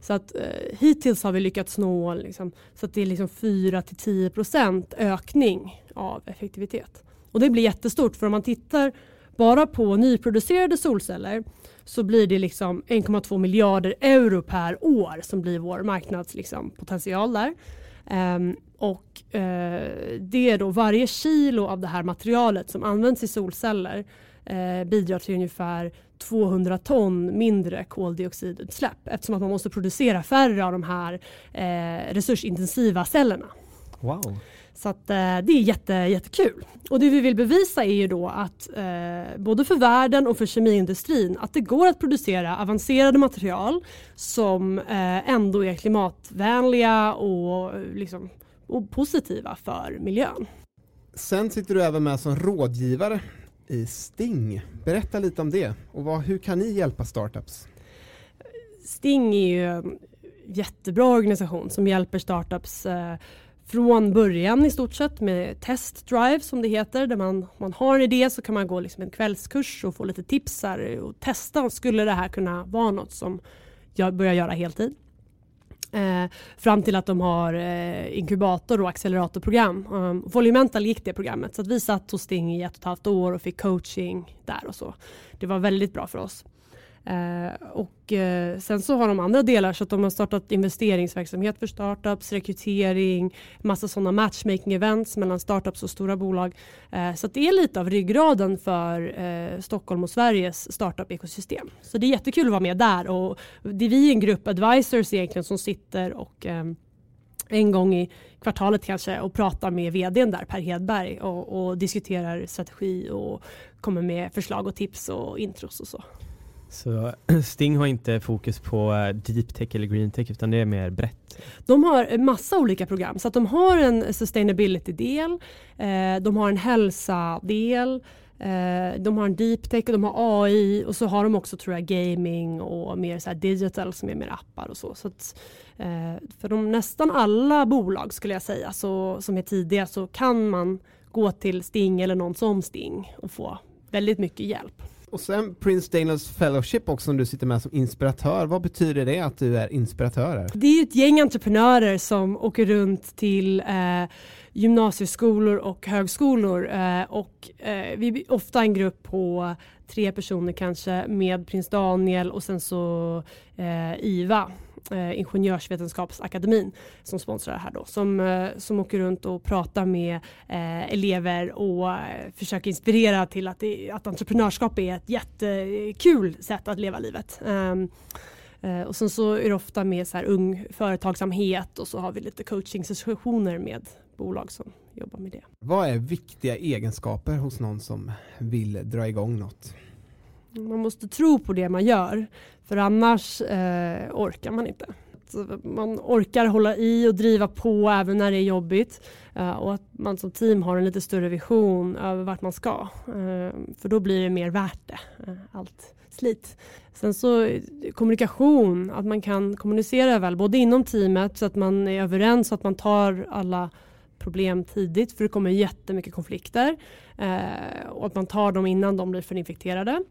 Så att eh, hittills har vi lyckats nå liksom, så att det är liksom 4-10% ökning av effektivitet. Och det blir jättestort för om man tittar bara på nyproducerade solceller så blir det liksom 1,2 miljarder euro per år som blir vår marknadspotential liksom, där. Um, och uh, det är då varje kilo av det här materialet som används i solceller uh, bidrar till ungefär 200 ton mindre koldioxidutsläpp eftersom att man måste producera färre av de här uh, resursintensiva cellerna. Wow. Så att, eh, det är jätte, jättekul. Och det vi vill bevisa är ju då att eh, både för världen och för kemiindustrin att det går att producera avancerade material som eh, ändå är klimatvänliga och, liksom, och positiva för miljön. Sen sitter du även med som rådgivare i Sting. Berätta lite om det och vad, hur kan ni hjälpa startups? Sting är ju en jättebra organisation som hjälper startups eh, från början i stort sett med test drive som det heter. Där man, man har en idé så kan man gå liksom en kvällskurs och få lite tips här och testa. Skulle det här kunna vara något som jag börjar göra heltid? Eh, fram till att de har eh, inkubator och acceleratorprogram. Um, Volumental gick det programmet så att vi satt hos Sting i ett och ett halvt år och fick coaching där och så. Det var väldigt bra för oss. Eh, och eh, sen så har de andra delar så att de har startat investeringsverksamhet för startups, rekrytering, massa sådana matchmaking events mellan startups och stora bolag. Eh, så det är lite av ryggraden för eh, Stockholm och Sveriges startup-ekosystem. Så det är jättekul att vara med där och det är vi en grupp advisors egentligen som sitter och eh, en gång i kvartalet kanske och pratar med vdn där Per Hedberg och, och diskuterar strategi och kommer med förslag och tips och intros och så. Så Sting har inte fokus på eh, deep tech eller green tech utan det är mer brett? De har massa olika program så att de har en sustainability-del, eh, de har en hälsa-del, eh, de har en deep tech och de har AI och så har de också tror jag gaming och mer så digital som är mer appar och så. så att, för de nästan alla bolag skulle jag säga så, som är tidiga så kan man gå till Sting eller någon som Sting och få väldigt mycket hjälp. Och sen Prince Daniels Fellowship också som du sitter med som inspiratör. Vad betyder det att du är inspiratör? Här? Det är ett gäng entreprenörer som åker runt till eh, gymnasieskolor och högskolor eh, och eh, vi är ofta en grupp på tre personer kanske med prins Daniel och sen så eh, IVA eh, Ingenjörsvetenskapsakademin som sponsrar det här då som, eh, som åker runt och pratar med eh, elever och eh, försöker inspirera till att, det, att entreprenörskap är ett jättekul sätt att leva livet. Ehm, eh, och sen så är det ofta med så här ung företagsamhet och så har vi lite coachingsessioner med bolag som jobbar med det. Vad är viktiga egenskaper hos någon som vill dra igång något? Man måste tro på det man gör för annars eh, orkar man inte. Man orkar hålla i och driva på även när det är jobbigt eh, och att man som team har en lite större vision över vart man ska. Eh, för då blir det mer värt det, eh, allt slit. Sen så eh, kommunikation, att man kan kommunicera väl både inom teamet så att man är överens och att man tar alla problem tidigt för det kommer jättemycket konflikter eh, och att man tar dem innan de blir för infekterade.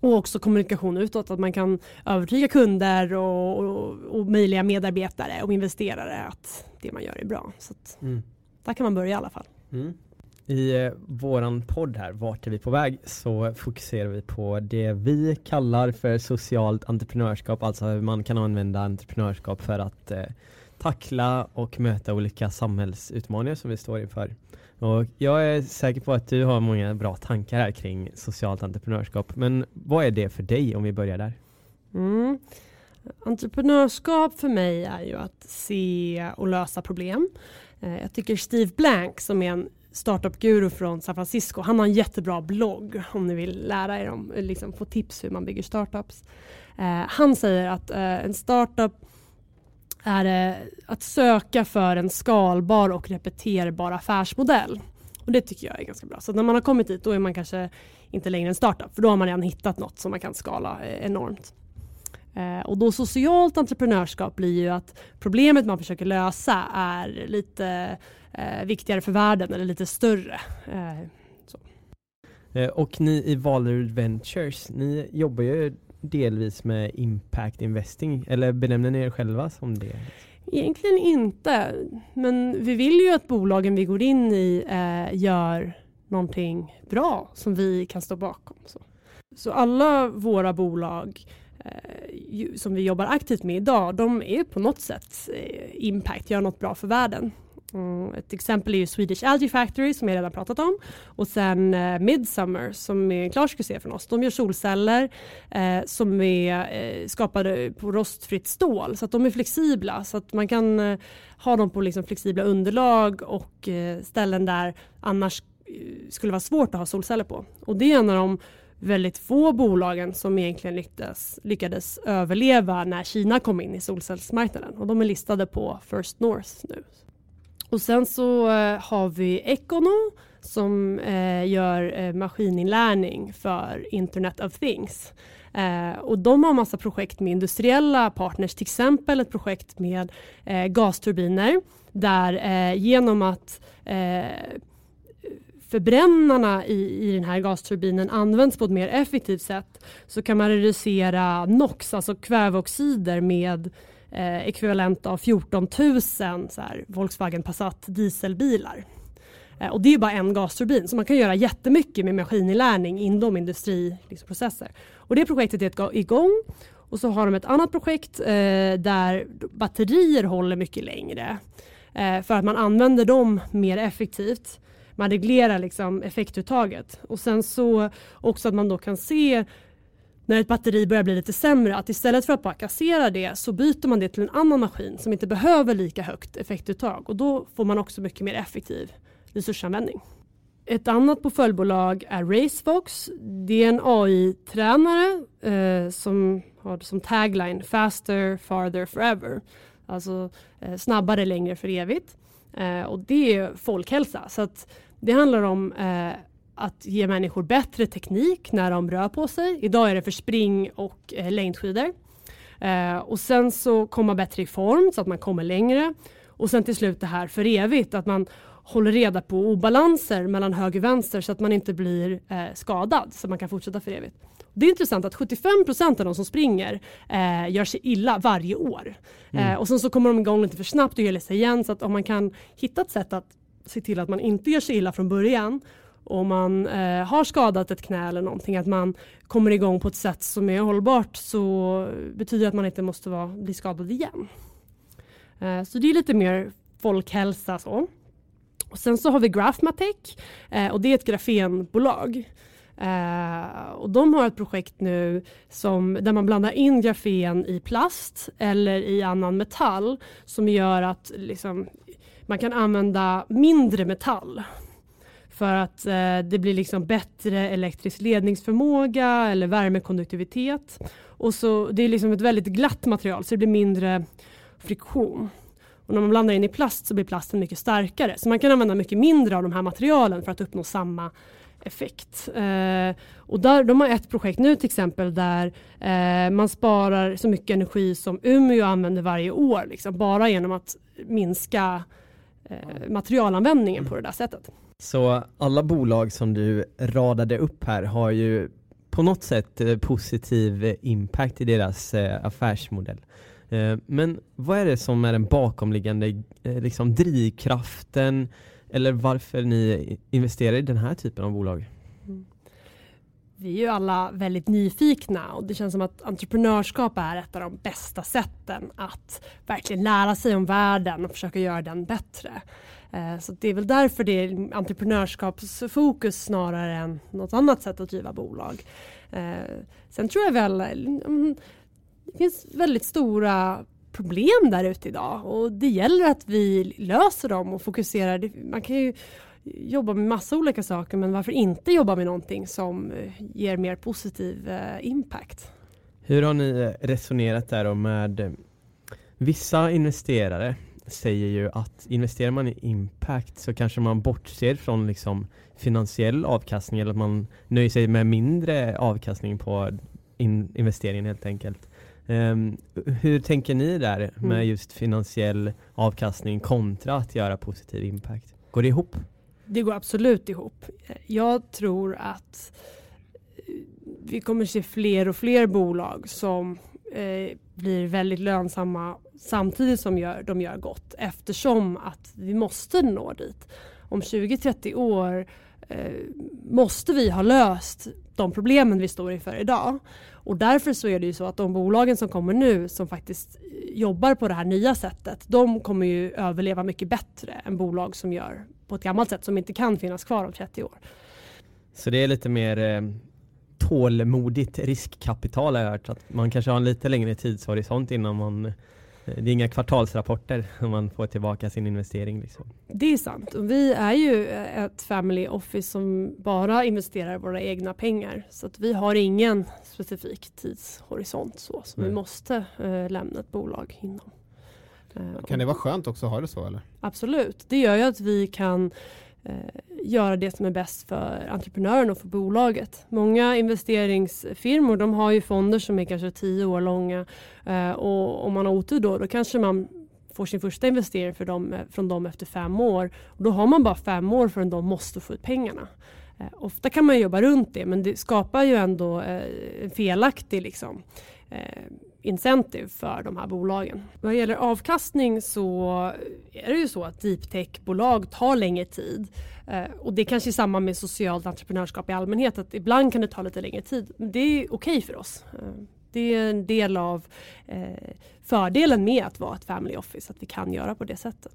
Och också kommunikation utåt, att man kan övertyga kunder och, och, och möjliga medarbetare och investerare att det man gör är bra. Så att, mm. Där kan man börja i alla fall. Mm. I eh, våran podd här, Vart är vi på väg? så fokuserar vi på det vi kallar för socialt entreprenörskap, alltså hur man kan använda entreprenörskap för att eh, tackla och möta olika samhällsutmaningar som vi står inför. Och jag är säker på att du har många bra tankar här kring socialt entreprenörskap. Men vad är det för dig om vi börjar där? Mm. Entreprenörskap för mig är ju att se och lösa problem. Eh, jag tycker Steve Blank som är en startup-guru från San Francisco, han har en jättebra blogg om ni vill lära er om, liksom få tips hur man bygger startups. Eh, han säger att eh, en startup är det att söka för en skalbar och repeterbar affärsmodell. Och Det tycker jag är ganska bra. Så när man har kommit dit då är man kanske inte längre en startup för då har man redan hittat något som man kan skala eh, enormt. Eh, och då socialt entreprenörskap blir ju att problemet man försöker lösa är lite eh, viktigare för världen eller lite större. Eh, eh och ni i Valerud Ventures, ni jobbar ju delvis med impact investing eller benämner ni er själva som det? Egentligen inte, men vi vill ju att bolagen vi går in i eh, gör någonting bra som vi kan stå bakom. Så. så alla våra bolag eh, som vi jobbar aktivt med idag, de är på något sätt eh, impact, gör något bra för världen. Mm, ett exempel är ju Swedish Algae Factory som jag redan pratat om och sen eh, Midsummer som är en klar succé från oss. De gör solceller eh, som är eh, skapade på rostfritt stål så att de är flexibla så att man kan eh, ha dem på liksom flexibla underlag och eh, ställen där annars eh, skulle vara svårt att ha solceller på. Och det är en av de väldigt få bolagen som egentligen lyckades, lyckades överleva när Kina kom in i solcellsmarknaden och de är listade på First North nu. Och sen så eh, har vi Econo som eh, gör eh, maskininlärning för Internet of Things. Eh, och de har massa projekt med industriella partners, till exempel ett projekt med eh, gasturbiner där eh, genom att eh, förbrännarna i, i den här gasturbinen används på ett mer effektivt sätt så kan man reducera NOx, alltså kväveoxider med eh, ekvivalent av 14 000 så här, Volkswagen Passat dieselbilar. Eh, och det är bara en gasturbin så man kan göra jättemycket med maskininlärning inom industriprocesser. Liksom, och det projektet är igång och så har de ett annat projekt eh, där batterier håller mycket längre eh, för att man använder dem mer effektivt. Man reglerar liksom effektuttaget och sen så också att man då kan se när ett batteri börjar bli lite sämre att istället för att bara kassera det så byter man det till en annan maskin som inte behöver lika högt effektuttag och då får man också mycket mer effektiv resursanvändning. Ett annat portföljbolag är Racefox. Det är en AI-tränare eh, som har som tagline Faster, farther, forever. Alltså eh, snabbare, längre för evigt. Eh, och det är folkhälsa. Så att det handlar om eh, att ge människor bättre teknik när de rör på sig. Idag är det för spring och eh, längdskidor. Eh, och sen så komma bättre i form så att man kommer längre. Och sen till slut det här för evigt, att man håller reda på obalanser mellan höger och vänster så att man inte blir eh, skadad så att man kan fortsätta för evigt. Det är intressant att 75% av de som springer eh, gör sig illa varje år. Mm. Eh, och sen så kommer de igång lite för snabbt och gör sig igen så att om man kan hitta ett sätt att se till att man inte gör sig illa från början om man eh, har skadat ett knä eller någonting, att man kommer igång på ett sätt som är hållbart så betyder det att man inte måste vara, bli skadad igen. Eh, så det är lite mer folkhälsa så. Och sen så har vi Graphmatic eh, och det är ett grafenbolag. Uh, och de har ett projekt nu som, där man blandar in grafen i plast eller i annan metall som gör att liksom, man kan använda mindre metall för att eh, det blir liksom bättre elektrisk ledningsförmåga eller värmekonduktivitet. Och så, det är liksom ett väldigt glatt material så det blir mindre friktion. Och när man blandar in i plast så blir plasten mycket starkare. Så man kan använda mycket mindre av de här materialen för att uppnå samma effekt. Eh, och där, de har ett projekt nu till exempel där eh, man sparar så mycket energi som Umeå använder varje år. Liksom, bara genom att minska eh, materialanvändningen på det där sättet. Så alla bolag som du radade upp här har ju på något sätt eh, positiv impact i deras eh, affärsmodell. Eh, men vad är det som är den bakomliggande liksom, drivkraften eller varför ni investerar i den här typen av bolag? Mm. Vi är ju alla väldigt nyfikna och det känns som att entreprenörskap är ett av de bästa sätten att verkligen lära sig om världen och försöka göra den bättre. Eh, så det är väl därför det är entreprenörskapsfokus snarare än något annat sätt att driva bolag. Eh, sen tror jag väl mm, det finns väldigt stora problem där ute idag och det gäller att vi löser dem och fokuserar. Man kan ju jobba med massa olika saker men varför inte jobba med någonting som eh, ger mer positiv impact? Hur har ni resonerat där med vissa investerare säger ju att investerar man i impact så kanske man bortser från liksom finansiell avkastning eller att man nöjer sig med mindre avkastning på in investeringen helt enkelt. Um, hur tänker ni där med mm. just finansiell avkastning kontra att göra positiv impact? Går det ihop? Det går absolut ihop. Jag tror att eh, vi kommer se fler och fler bolag som eh, blir väldigt lönsamma samtidigt som gör, de gör gott eftersom att vi måste nå dit. Om 20-30 år eh, måste vi ha löst de problemen vi står inför idag. Och därför så är det ju så att de bolagen som kommer nu som faktiskt eh, jobbar på det här nya sättet, de kommer ju överleva mycket bättre än bolag som gör på ett gammalt sätt som inte kan finnas kvar om 30 år. Så det är lite mer eh, tålmodigt riskkapital har jag hört. Att man kanske har en lite längre tidshorisont innan man det är inga kvartalsrapporter om man får tillbaka sin investering. Liksom. Det är sant. Och vi är ju ett family office som bara investerar våra egna pengar. Så att vi har ingen specifik tidshorisont så, som Nej. vi måste eh, lämna ett bolag inom. Eh, kan det vara skönt också att ha det så? Eller? Absolut. Det gör ju att vi kan eh, Eh, göra det som är bäst för entreprenören och för bolaget. Många investeringsfirmor de har ju fonder som är kanske tio år långa eh, och om man har otur då, då kanske man får sin första investering för dem, eh, från dem efter fem år. Och då har man bara fem år förrän de måste få ut pengarna. Eh, ofta kan man jobba runt det men det skapar ju ändå eh, en felaktig liksom, eh, incentive för de här bolagen. Vad gäller avkastning så är det ju så att deep tech-bolag tar längre tid. Eh, och det är kanske är samma med socialt entreprenörskap i allmänhet att ibland kan det ta lite längre tid. Men det är okej okay för oss. Eh, det är en del av eh, fördelen med att vara ett family office, att vi kan göra på det sättet.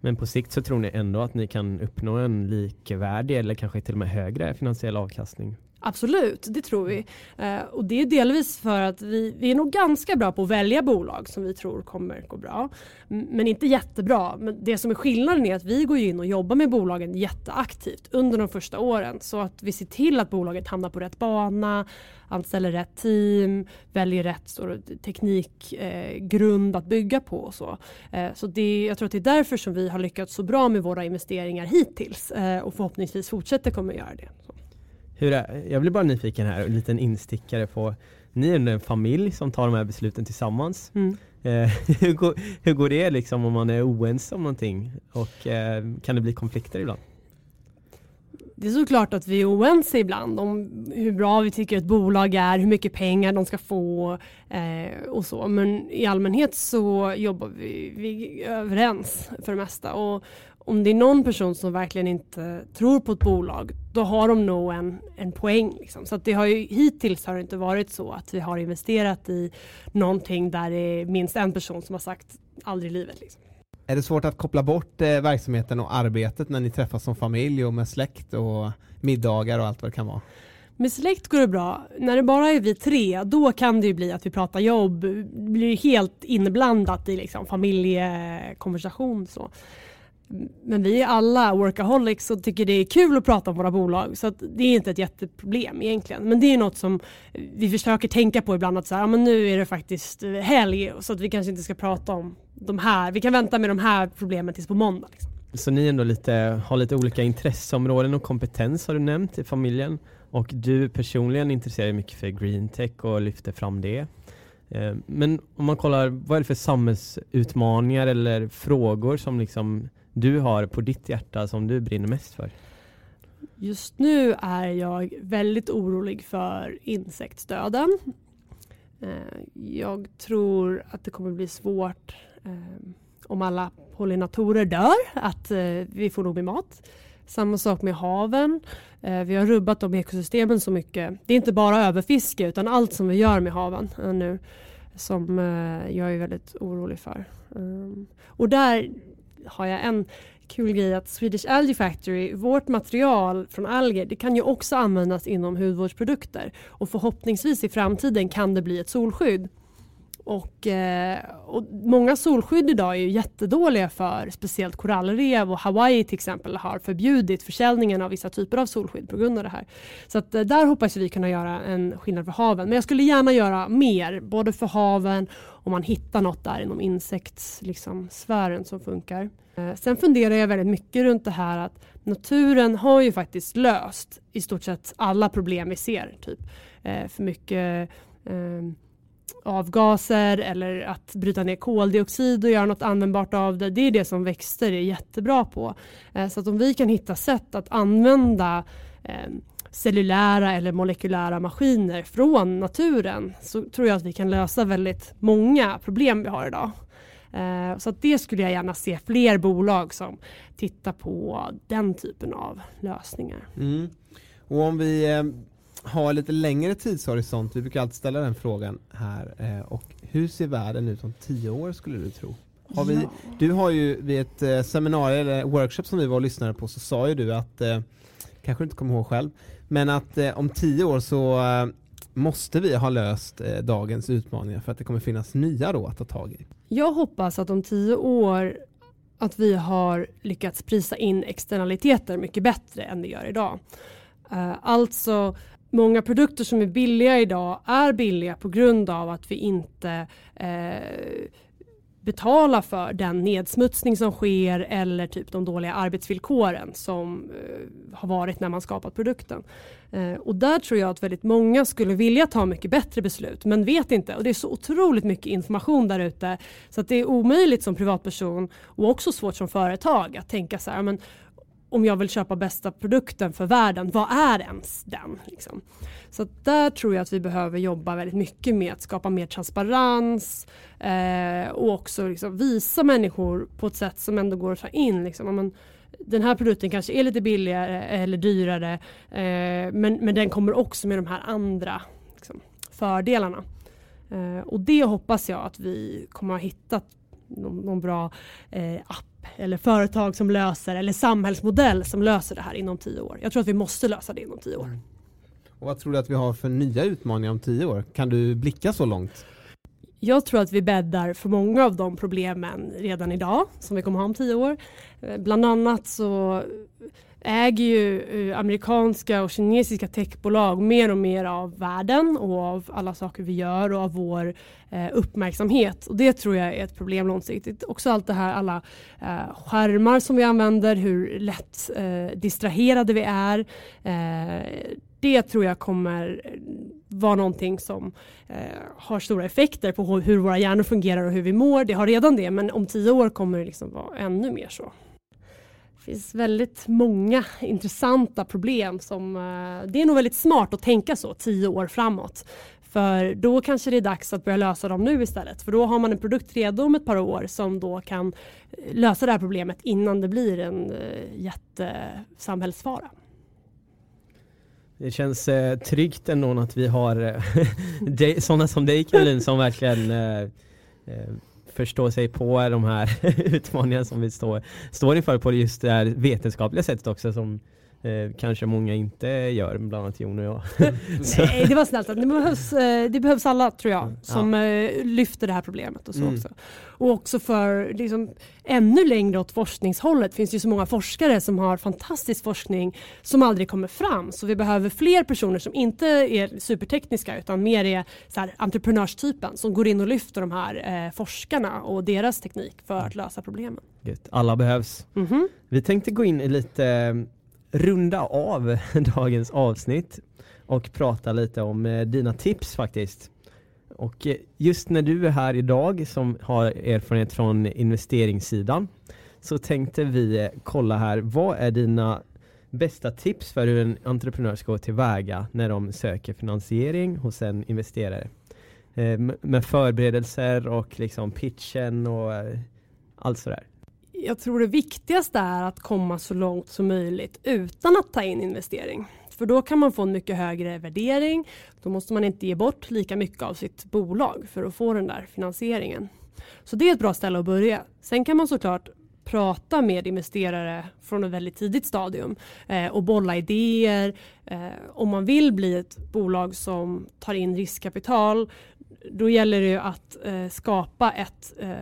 Men på sikt så tror ni ändå att ni kan uppnå en likvärdig eller kanske till och med högre finansiell avkastning Absolut, det tror vi. Eh, och det är delvis för att vi, vi är nog ganska bra på att välja bolag som vi tror kommer gå bra. Men inte jättebra. Men det som är skillnaden är att vi går in och jobbar med bolagen jätteaktivt under de första åren. Så att vi ser till att bolaget hamnar på rätt bana, anställer rätt team, väljer rätt teknikgrund eh, att bygga på. Och så eh, så det, jag tror att det är därför som vi har lyckats så bra med våra investeringar hittills eh, och förhoppningsvis fortsätter kommer göra det. Så. Hur är, jag blir bara nyfiken här, en liten instickare på ni är en familj som tar de här besluten tillsammans. Mm. Eh, hur, går, hur går det liksom om man är oense om någonting? Och eh, kan det bli konflikter ibland? Det är såklart att vi är oense ibland om hur bra vi tycker ett bolag är, hur mycket pengar de ska få eh, och så. Men i allmänhet så jobbar vi, vi överens för det mesta. Och, om det är någon person som verkligen inte tror på ett bolag, då har de nog en, en poäng. Liksom. Så det har ju, hittills har det inte varit så att vi har investerat i någonting där det är minst en person som har sagt aldrig i livet. Liksom. Är det svårt att koppla bort eh, verksamheten och arbetet när ni träffas som familj och med släkt och middagar och allt vad det kan vara? Med släkt går det bra. När det bara är vi tre, då kan det ju bli att vi pratar jobb. blir helt inblandat i liksom familjekonversation. Så. Men vi är alla workaholics och tycker det är kul att prata om våra bolag. Så det är inte ett jätteproblem egentligen. Men det är något som vi försöker tänka på ibland att så här, ja, men nu är det faktiskt eh, helg så att vi kanske inte ska prata om de här. Vi kan vänta med de här problemen tills på måndag. Liksom. Så ni ändå lite, har lite olika intresseområden och kompetens har du nämnt i familjen. Och du personligen intresserar dig mycket för green tech och lyfter fram det. Eh, men om man kollar, vad är det för samhällsutmaningar eller frågor som liksom du har på ditt hjärta som du brinner mest för? Just nu är jag väldigt orolig för insektsdöden. Eh, jag tror att det kommer bli svårt eh, om alla pollinatorer dör, att eh, vi får nog med mat. Samma sak med haven. Vi har rubbat de ekosystemen så mycket. Det är inte bara överfiske utan allt som vi gör med haven nu som jag är väldigt orolig för. Ehm, och där har jag en kul grej att Swedish Algae Factory, vårt material från alger, det kan ju också användas inom hudvårdsprodukter och förhoppningsvis i framtiden kan det bli ett solskydd. Och, eh, och, många solskydd idag är ju jättedåliga för speciellt korallrev och Hawaii till exempel har förbjudit försäljningen av vissa typer av solskydd på grund av det här. Så att, eh, där hoppas vi kunna göra en skillnad för haven. Men jag skulle gärna göra mer, både för haven om man hittar något där inom insektssfären liksom, som funkar. Eh, sen funderar jag väldigt mycket runt det här att naturen har ju faktiskt löst i stort sett alla problem vi ser. Typ eh, för mycket ehm, avgaser eller att bryta ner koldioxid och göra något användbart av det. Det är det som växter är jättebra på. Eh, så att om vi kan hitta sätt att använda eh, cellulära eller molekylära maskiner från naturen så tror jag att vi kan lösa väldigt många problem vi har idag. Eh, så det skulle jag gärna se fler bolag som tittar på den typen av lösningar. Mm. Och om vi eh, har lite längre tidshorisont, vi brukar alltid ställa den frågan här, eh, och hur ser världen ut om tio år skulle du tro? Har vi, Ja. Du har ju vid ett seminarium eller workshop som vi var och lyssnade på så sa ju du att, kanske du inte kommer ihåg själv, men att eh, om tio år så eh, måste vi ha löst eh, dagens utmaningar för att det kommer finnas nya då att ta tag i. Jag hoppas att om tio år att vi har lyckats prisa in externaliteter mycket bättre än vi gör idag. Eh, alltså många produkter som är billiga idag är billiga på grund av att vi inte eh, betala för den nedsmutsning som sker eller typ de dåliga arbetsvillkoren som eh, har varit när man skapat produkten. Eh, och där tror jag att väldigt många skulle vilja ta mycket bättre beslut men vet inte och det är så otroligt mycket information där ute så att det är omöjligt som privatperson och också svårt som företag att tänka så här men om jag vill köpa bästa produkten för världen, vad är ens den? Liksom? Så att där tror jag att vi behöver jobba väldigt mycket med att skapa mer transparens eh, och också liksom visa människor på ett sätt som ändå går att ta in. Liksom. Om man, den här produkten kanske är lite billigare eller dyrare eh, men, men den kommer också med de här andra liksom, fördelarna. Eh, och det hoppas jag att vi kommer att hitta någon, någon bra eh, app eller företag som löser eller samhällsmodell som löser det här inom tio år. Jag tror att vi måste lösa det inom tio år. Och vad tror du att vi har för nya utmaningar om tio år? Kan du blicka så långt? Jag tror att vi bäddar för många av de problemen redan idag som vi kommer ha om tio år. Eh, Bland annat så äger ju eh, amerikanska och kinesiska techbolag mer och mer av världen och av alla saker vi gör och av vår eh, uppmärksamhet. Och det tror jag är ett problem långsiktigt. Också allt det här, alla eh, skärmar som vi använder, hur lätt eh, distraherade vi är. Eh, det tror jag kommer vara någonting som eh, har stora effekter på hur våra hjärnor fungerar och hur vi mår. Det har redan det, men om tio år kommer det liksom vara ännu mer så. Det finns väldigt många intressanta problem som eh, det är nog väldigt smart att tänka så tio år framåt. För då kanske det är dags att börja lösa dem nu istället. För då har man en produkt redo om ett par år som då kan eh, lösa det här problemet innan det blir en eh, jättesamhällsfara. Det känns eh, tryggt ändå att vi har sådana som dig Caroline som verkligen eh, förstå sig på de här utmaningarna som vi står, står inför på just det här vetenskapliga sättet också som eh, kanske många inte gör, bland annat Jon och jag. Nej, det var snällt. Det behövs, eh, det behövs alla tror jag som eh, lyfter det här problemet och så Mm. också. Och också för liksom, ännu längre åt forskningshållet finns det ju så många forskare som har fantastisk forskning som aldrig kommer fram. Så vi behöver fler personer som inte är supertekniska utan mer är så här, entreprenörstypen som går in och lyfter de här eh, forskarna och deras teknik för att lösa problemen. Alla behövs. Mhm. Vi tänkte gå in i lite runda av dagens avsnitt och prata lite om eh, dina tips faktiskt. Och eh, just när du är här idag som har erfarenhet från investeringssidan så tänkte vi eh, kolla här, vad är dina bästa tips för hur en entreprenör ska gå tillväga när de söker finansiering hos en investerare? Med förberedelser och liksom pitchen och allt sådär. Jag tror det viktigaste är att komma så långt som möjligt utan att ta in investering. För då kan man få en mycket högre värdering. Då måste man inte ge bort lika mycket av sitt bolag för att få den där finansieringen. Så det är ett bra ställe att börja. Sen kan man såklart prata med investerare från ett väldigt tidigt stadium eh, och bolla idéer. Eh, om man vill bli ett bolag som tar in riskkapital då gäller det ju att eh, skapa ett eh,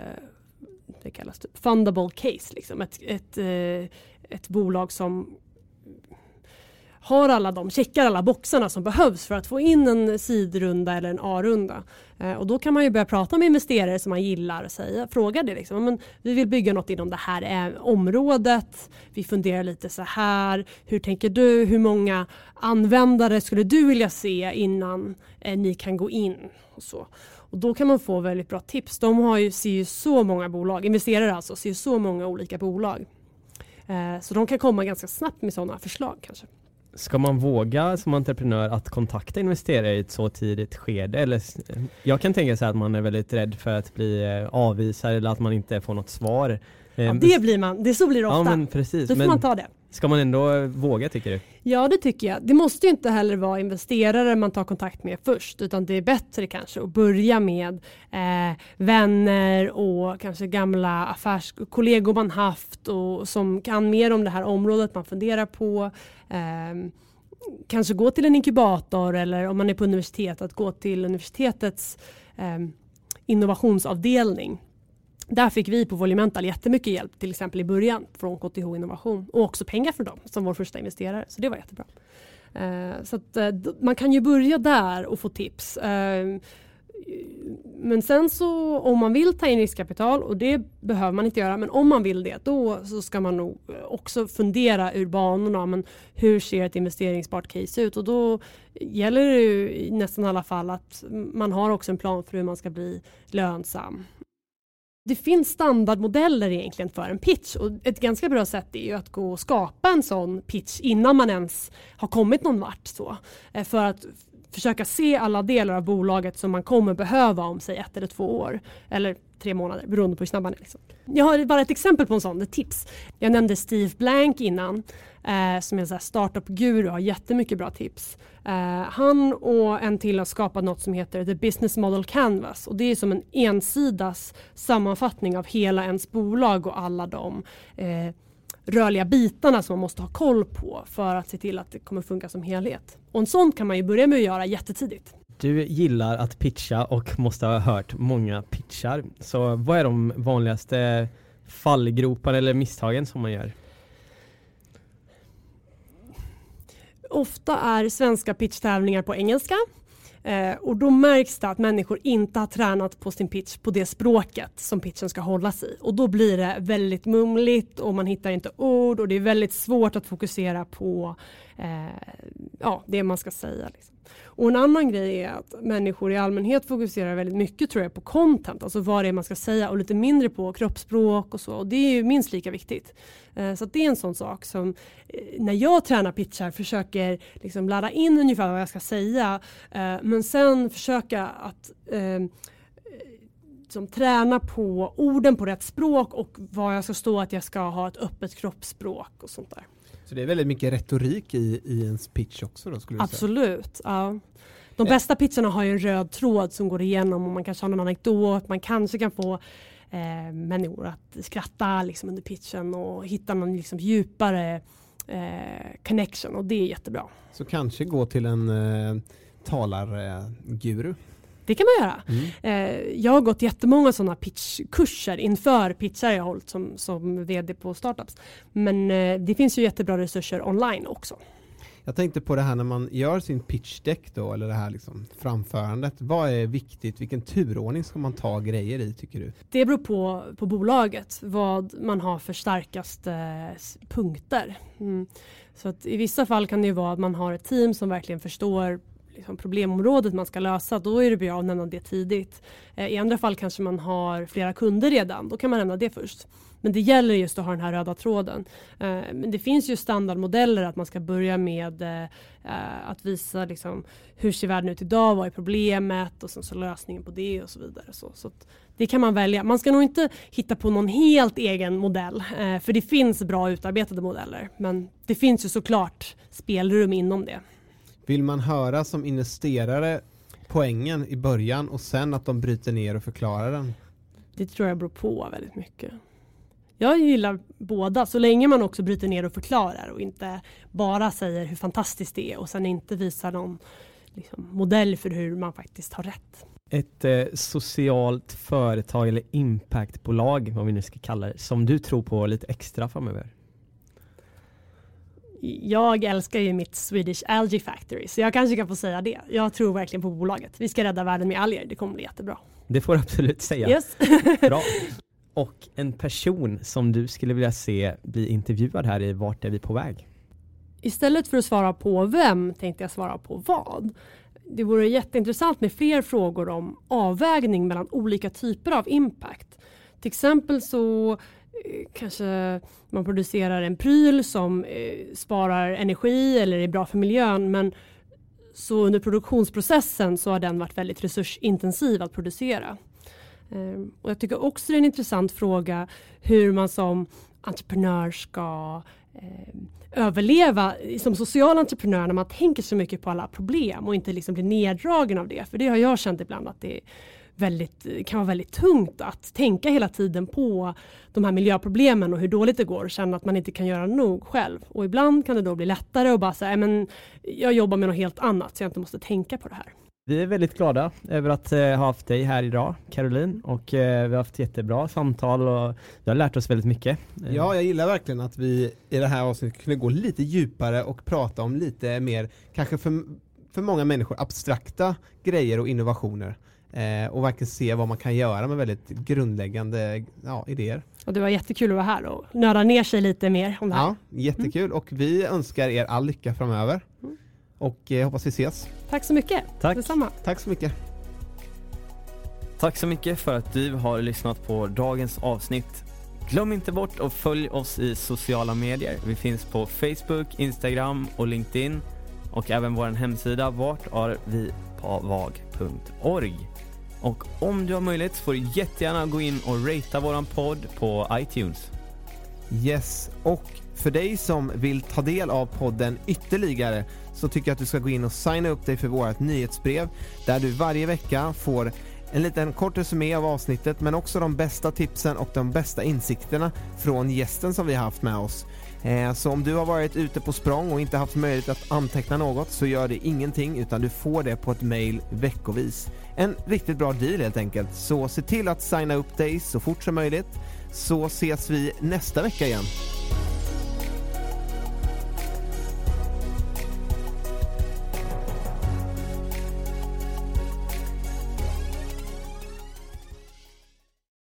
det kallas typ fundable case, liksom. ett, ett, eh, ett bolag som har alla de, checkar alla boxarna som behövs för att få in en sidrunda eller en A-runda. Eh, och då kan man ju börja prata med investerare som man gillar och säga, fråga det liksom. Men vi vill bygga något inom det här eh, området. Vi funderar lite så här. Hur tänker du? Hur många användare skulle du vilja se innan eh, ni kan gå in? Och så. Och då kan man få väldigt bra tips. De har ju, ser ju så många bolag, investerare alltså, ser ju så många olika bolag. Eh, så de kan komma ganska snabbt med sådana förslag kanske. Ska man våga som entreprenör att kontakta investerare i ett så tidigt skede? Eller, jag kan tänka sig att man är väldigt rädd för att bli eh, avvisad eller att man inte får något svar. Ja, Eh, det blir man, det så blir det ofta. Ja men precis. Då får Men man ta det ska man ändå eh, våga tycker du? Ja det tycker jag. Det måste ju inte heller vara investerare man tar kontakt med först utan det är bättre kanske att börja med eh, vänner och kanske gamla affärskollegor man haft och som kan mer om det här området man funderar på. Eh, kanske gå till en inkubator eller om man är på universitet att gå till universitetets eh, innovationsavdelning. Där fick vi på Volumental jättemycket hjälp till exempel i början från KTH Innovation och också pengar från dem som vår första investerare. Så det var jättebra. Eh, så att, eh, man kan ju börja där och få tips. Eh, men sen så om man vill ta in riskkapital och det behöver man inte göra men om man vill det då så ska man nog eh, också fundera ur banorna men hur ser ett investeringsbart case ut och då gäller det ju i nästan alla fall att man har också en plan för hur man ska bli lönsam. Det finns standardmodeller egentligen för en pitch och ett ganska bra sätt är ju att gå och skapa en sån pitch innan man ens har kommit någon vart. Så, eh, för att försöka se alla delar av bolaget som man kommer behöva om säg ett eller två år. Eller tre månader beroende på hur snabb man är. Liksom. Jag har bara ett exempel på en sån, ett tips. Jag nämnde Steve Blank innan eh, som är en sån här startup-guru och har jättemycket bra tips. Eh, han och en till har skapat något som heter The Business Model Canvas och det är som en ensidas sammanfattning av hela ens bolag och alla de eh, rörliga bitarna som man måste ha koll på för att se till att det kommer funka som helhet. Och en sån kan man ju börja med att göra jättetidigt. Du gillar att pitcha och måste ha hört många pitchar. Så vad är de vanligaste fallgropar eller misstagen som man gör? Ofta är svenska pitchtävlingar på engelska eh, och då märks det att människor inte har tränat på sin pitch på det språket som pitchen ska hållas i. Och då blir det väldigt mumligt och man hittar inte ord och det är väldigt svårt att fokusera på eh, ja, det man ska säga. Liksom. Och en annan grej är att människor i allmänhet fokuserar väldigt mycket tror jag på content, alltså vad det är man ska säga och lite mindre på kroppsspråk och så. Och det är ju minst lika viktigt. Eh, så att det är en sån sak som eh, när jag tränar pitchar försöker liksom ladda in ungefär vad jag ska säga eh, men sen försöka att ehm, som träna på orden på rätt språk och vad jag ska stå att jag ska ha ett öppet kroppsspråk och sånt där. Så det är väldigt mycket retorik i, i ens pitch också då skulle? Absolut. Ja. De bästa pitcharna har ju en röd tråd som går igenom och man kanske har någon anekdot, man kanske kan få eh, människor att skratta liksom, under pitchen och hitta någon liksom, djupare eh, connection och det är jättebra. Så kanske gå till en eh, talarguru. Det kan man göra. Eh, jag har gått jättemånga sådana pitchkurser inför pitchar jag hållit som, som vd på startups. Men eh, det finns ju jättebra resurser online också. Jag tänkte på det här när man gör sin pitch deck då, eller det här liksom framförandet. Vad är viktigt? Vilken turordning ska man ta grejer i tycker du? Det beror på, på bolaget vad man har för starkaste s- punkter. Mm. Så att I vissa fall kan det ju vara att man har ett team som verkligen förstår liksom problemområdet man ska lösa. Då är det bra att nämna det tidigt. Eh, I andra fall kanske man har flera kunder redan. Då kan man nämna det först. Men det gäller just att ha den här röda tråden. Eh, men det finns ju standardmodeller att man ska börja med eh, att visa liksom, hur ser världen ut idag, vad är problemet och sen så lösningen på det och så vidare. Så, så det kan man välja. Man ska nog inte hitta på någon helt egen modell för det finns bra utarbetade modeller. Men det finns ju såklart spelrum inom det. Vill man höra som investerare poängen i början och sen att de bryter ner och förklarar den? Det tror jag beror på väldigt mycket. Jag gillar båda så länge man också bryter ner och förklarar och inte bara säger hur fantastiskt det är och sen inte visar någon liksom, modell för hur man faktiskt har rätt. Ett eh, socialt företag eller impactbolag, vad vi nu ska kalla det, som du tror på lite extra framöver? Jag älskar ju mitt Swedish Algae Factory så jag kanske kan få säga det. Jag tror verkligen på bolaget. Vi ska rädda världen med alger. Det kommer bli jättebra. Det får du absolut säga. Yes. Bra. Och en person som du skulle vilja se bli intervjuad här i Vart är vi på väg? Istället för att svara på vem tänkte jag svara på vad. Det vore jätteintressant med fler frågor om avvägning mellan olika typer av impact. Till exempel så Eh, kanske man producerar en pryl som eh, sparar energi eller är bra för miljön men så under produktionsprocessen så har den varit väldigt resursintensiv att producera. Ehm, och jag tycker också det är en intressant fråga hur man som entreprenör ska eh, överleva som social entreprenör när man tänker så mycket på alla problem och inte liksom blir neddragen av det. För det har jag känt ibland att det väldigt, kan vara väldigt tungt att tänka hela tiden på de här miljöproblemen och hur dåligt det går och känna att man inte kan göra nog själv. Och ibland kan det då bli lättare att bara säga, men jag jobbar med något helt annat så jag inte måste tänka på det här. Vi är väldigt glada över att eh, ha haft dig här idag, Caroline, och eh, vi har haft jättebra samtal och vi har lärt oss väldigt mycket. Eh, ja, jag gillar verkligen att vi i det här avsnittet kunde gå lite djupare och prata om lite mer, kanske för, för många människor, abstrakta grejer och innovationer. Eh, och verkligen se vad man kan göra med väldigt grundläggande ja, idéer. Och det var jättekul att vara här och nörda ner sig lite mer om det här. Ja, jättekul mm. och vi önskar er all lycka framöver. Mm. Och eh, hoppas vi ses. Tack så mycket. Tack. Detsamma. Tack så mycket. Tack så mycket för att du har lyssnat på dagens avsnitt. Glöm inte bort att följa oss i sociala medier. Vi finns på Facebook, Instagram och LinkedIn och även vår hemsida vartarvipavag.org. Och om du har möjlighet får du jättegärna gå in och ratea våran podd på iTunes. Yes, och för dig som vill ta del av podden ytterligare så tycker jag att du ska gå in och signa upp dig för vårt nyhetsbrev där du varje vecka får en liten kort resumé av avsnittet men också de bästa tipsen och de bästa insikterna från gästen som vi har haft med oss. Eh, så om du har varit ute på språng och inte haft möjlighet att anteckna något så gör det ingenting utan du får det på ett mail veckovis. En riktigt bra deal helt enkelt. Så se till att signa upp dig så fort som möjligt så ses vi nästa vecka igen.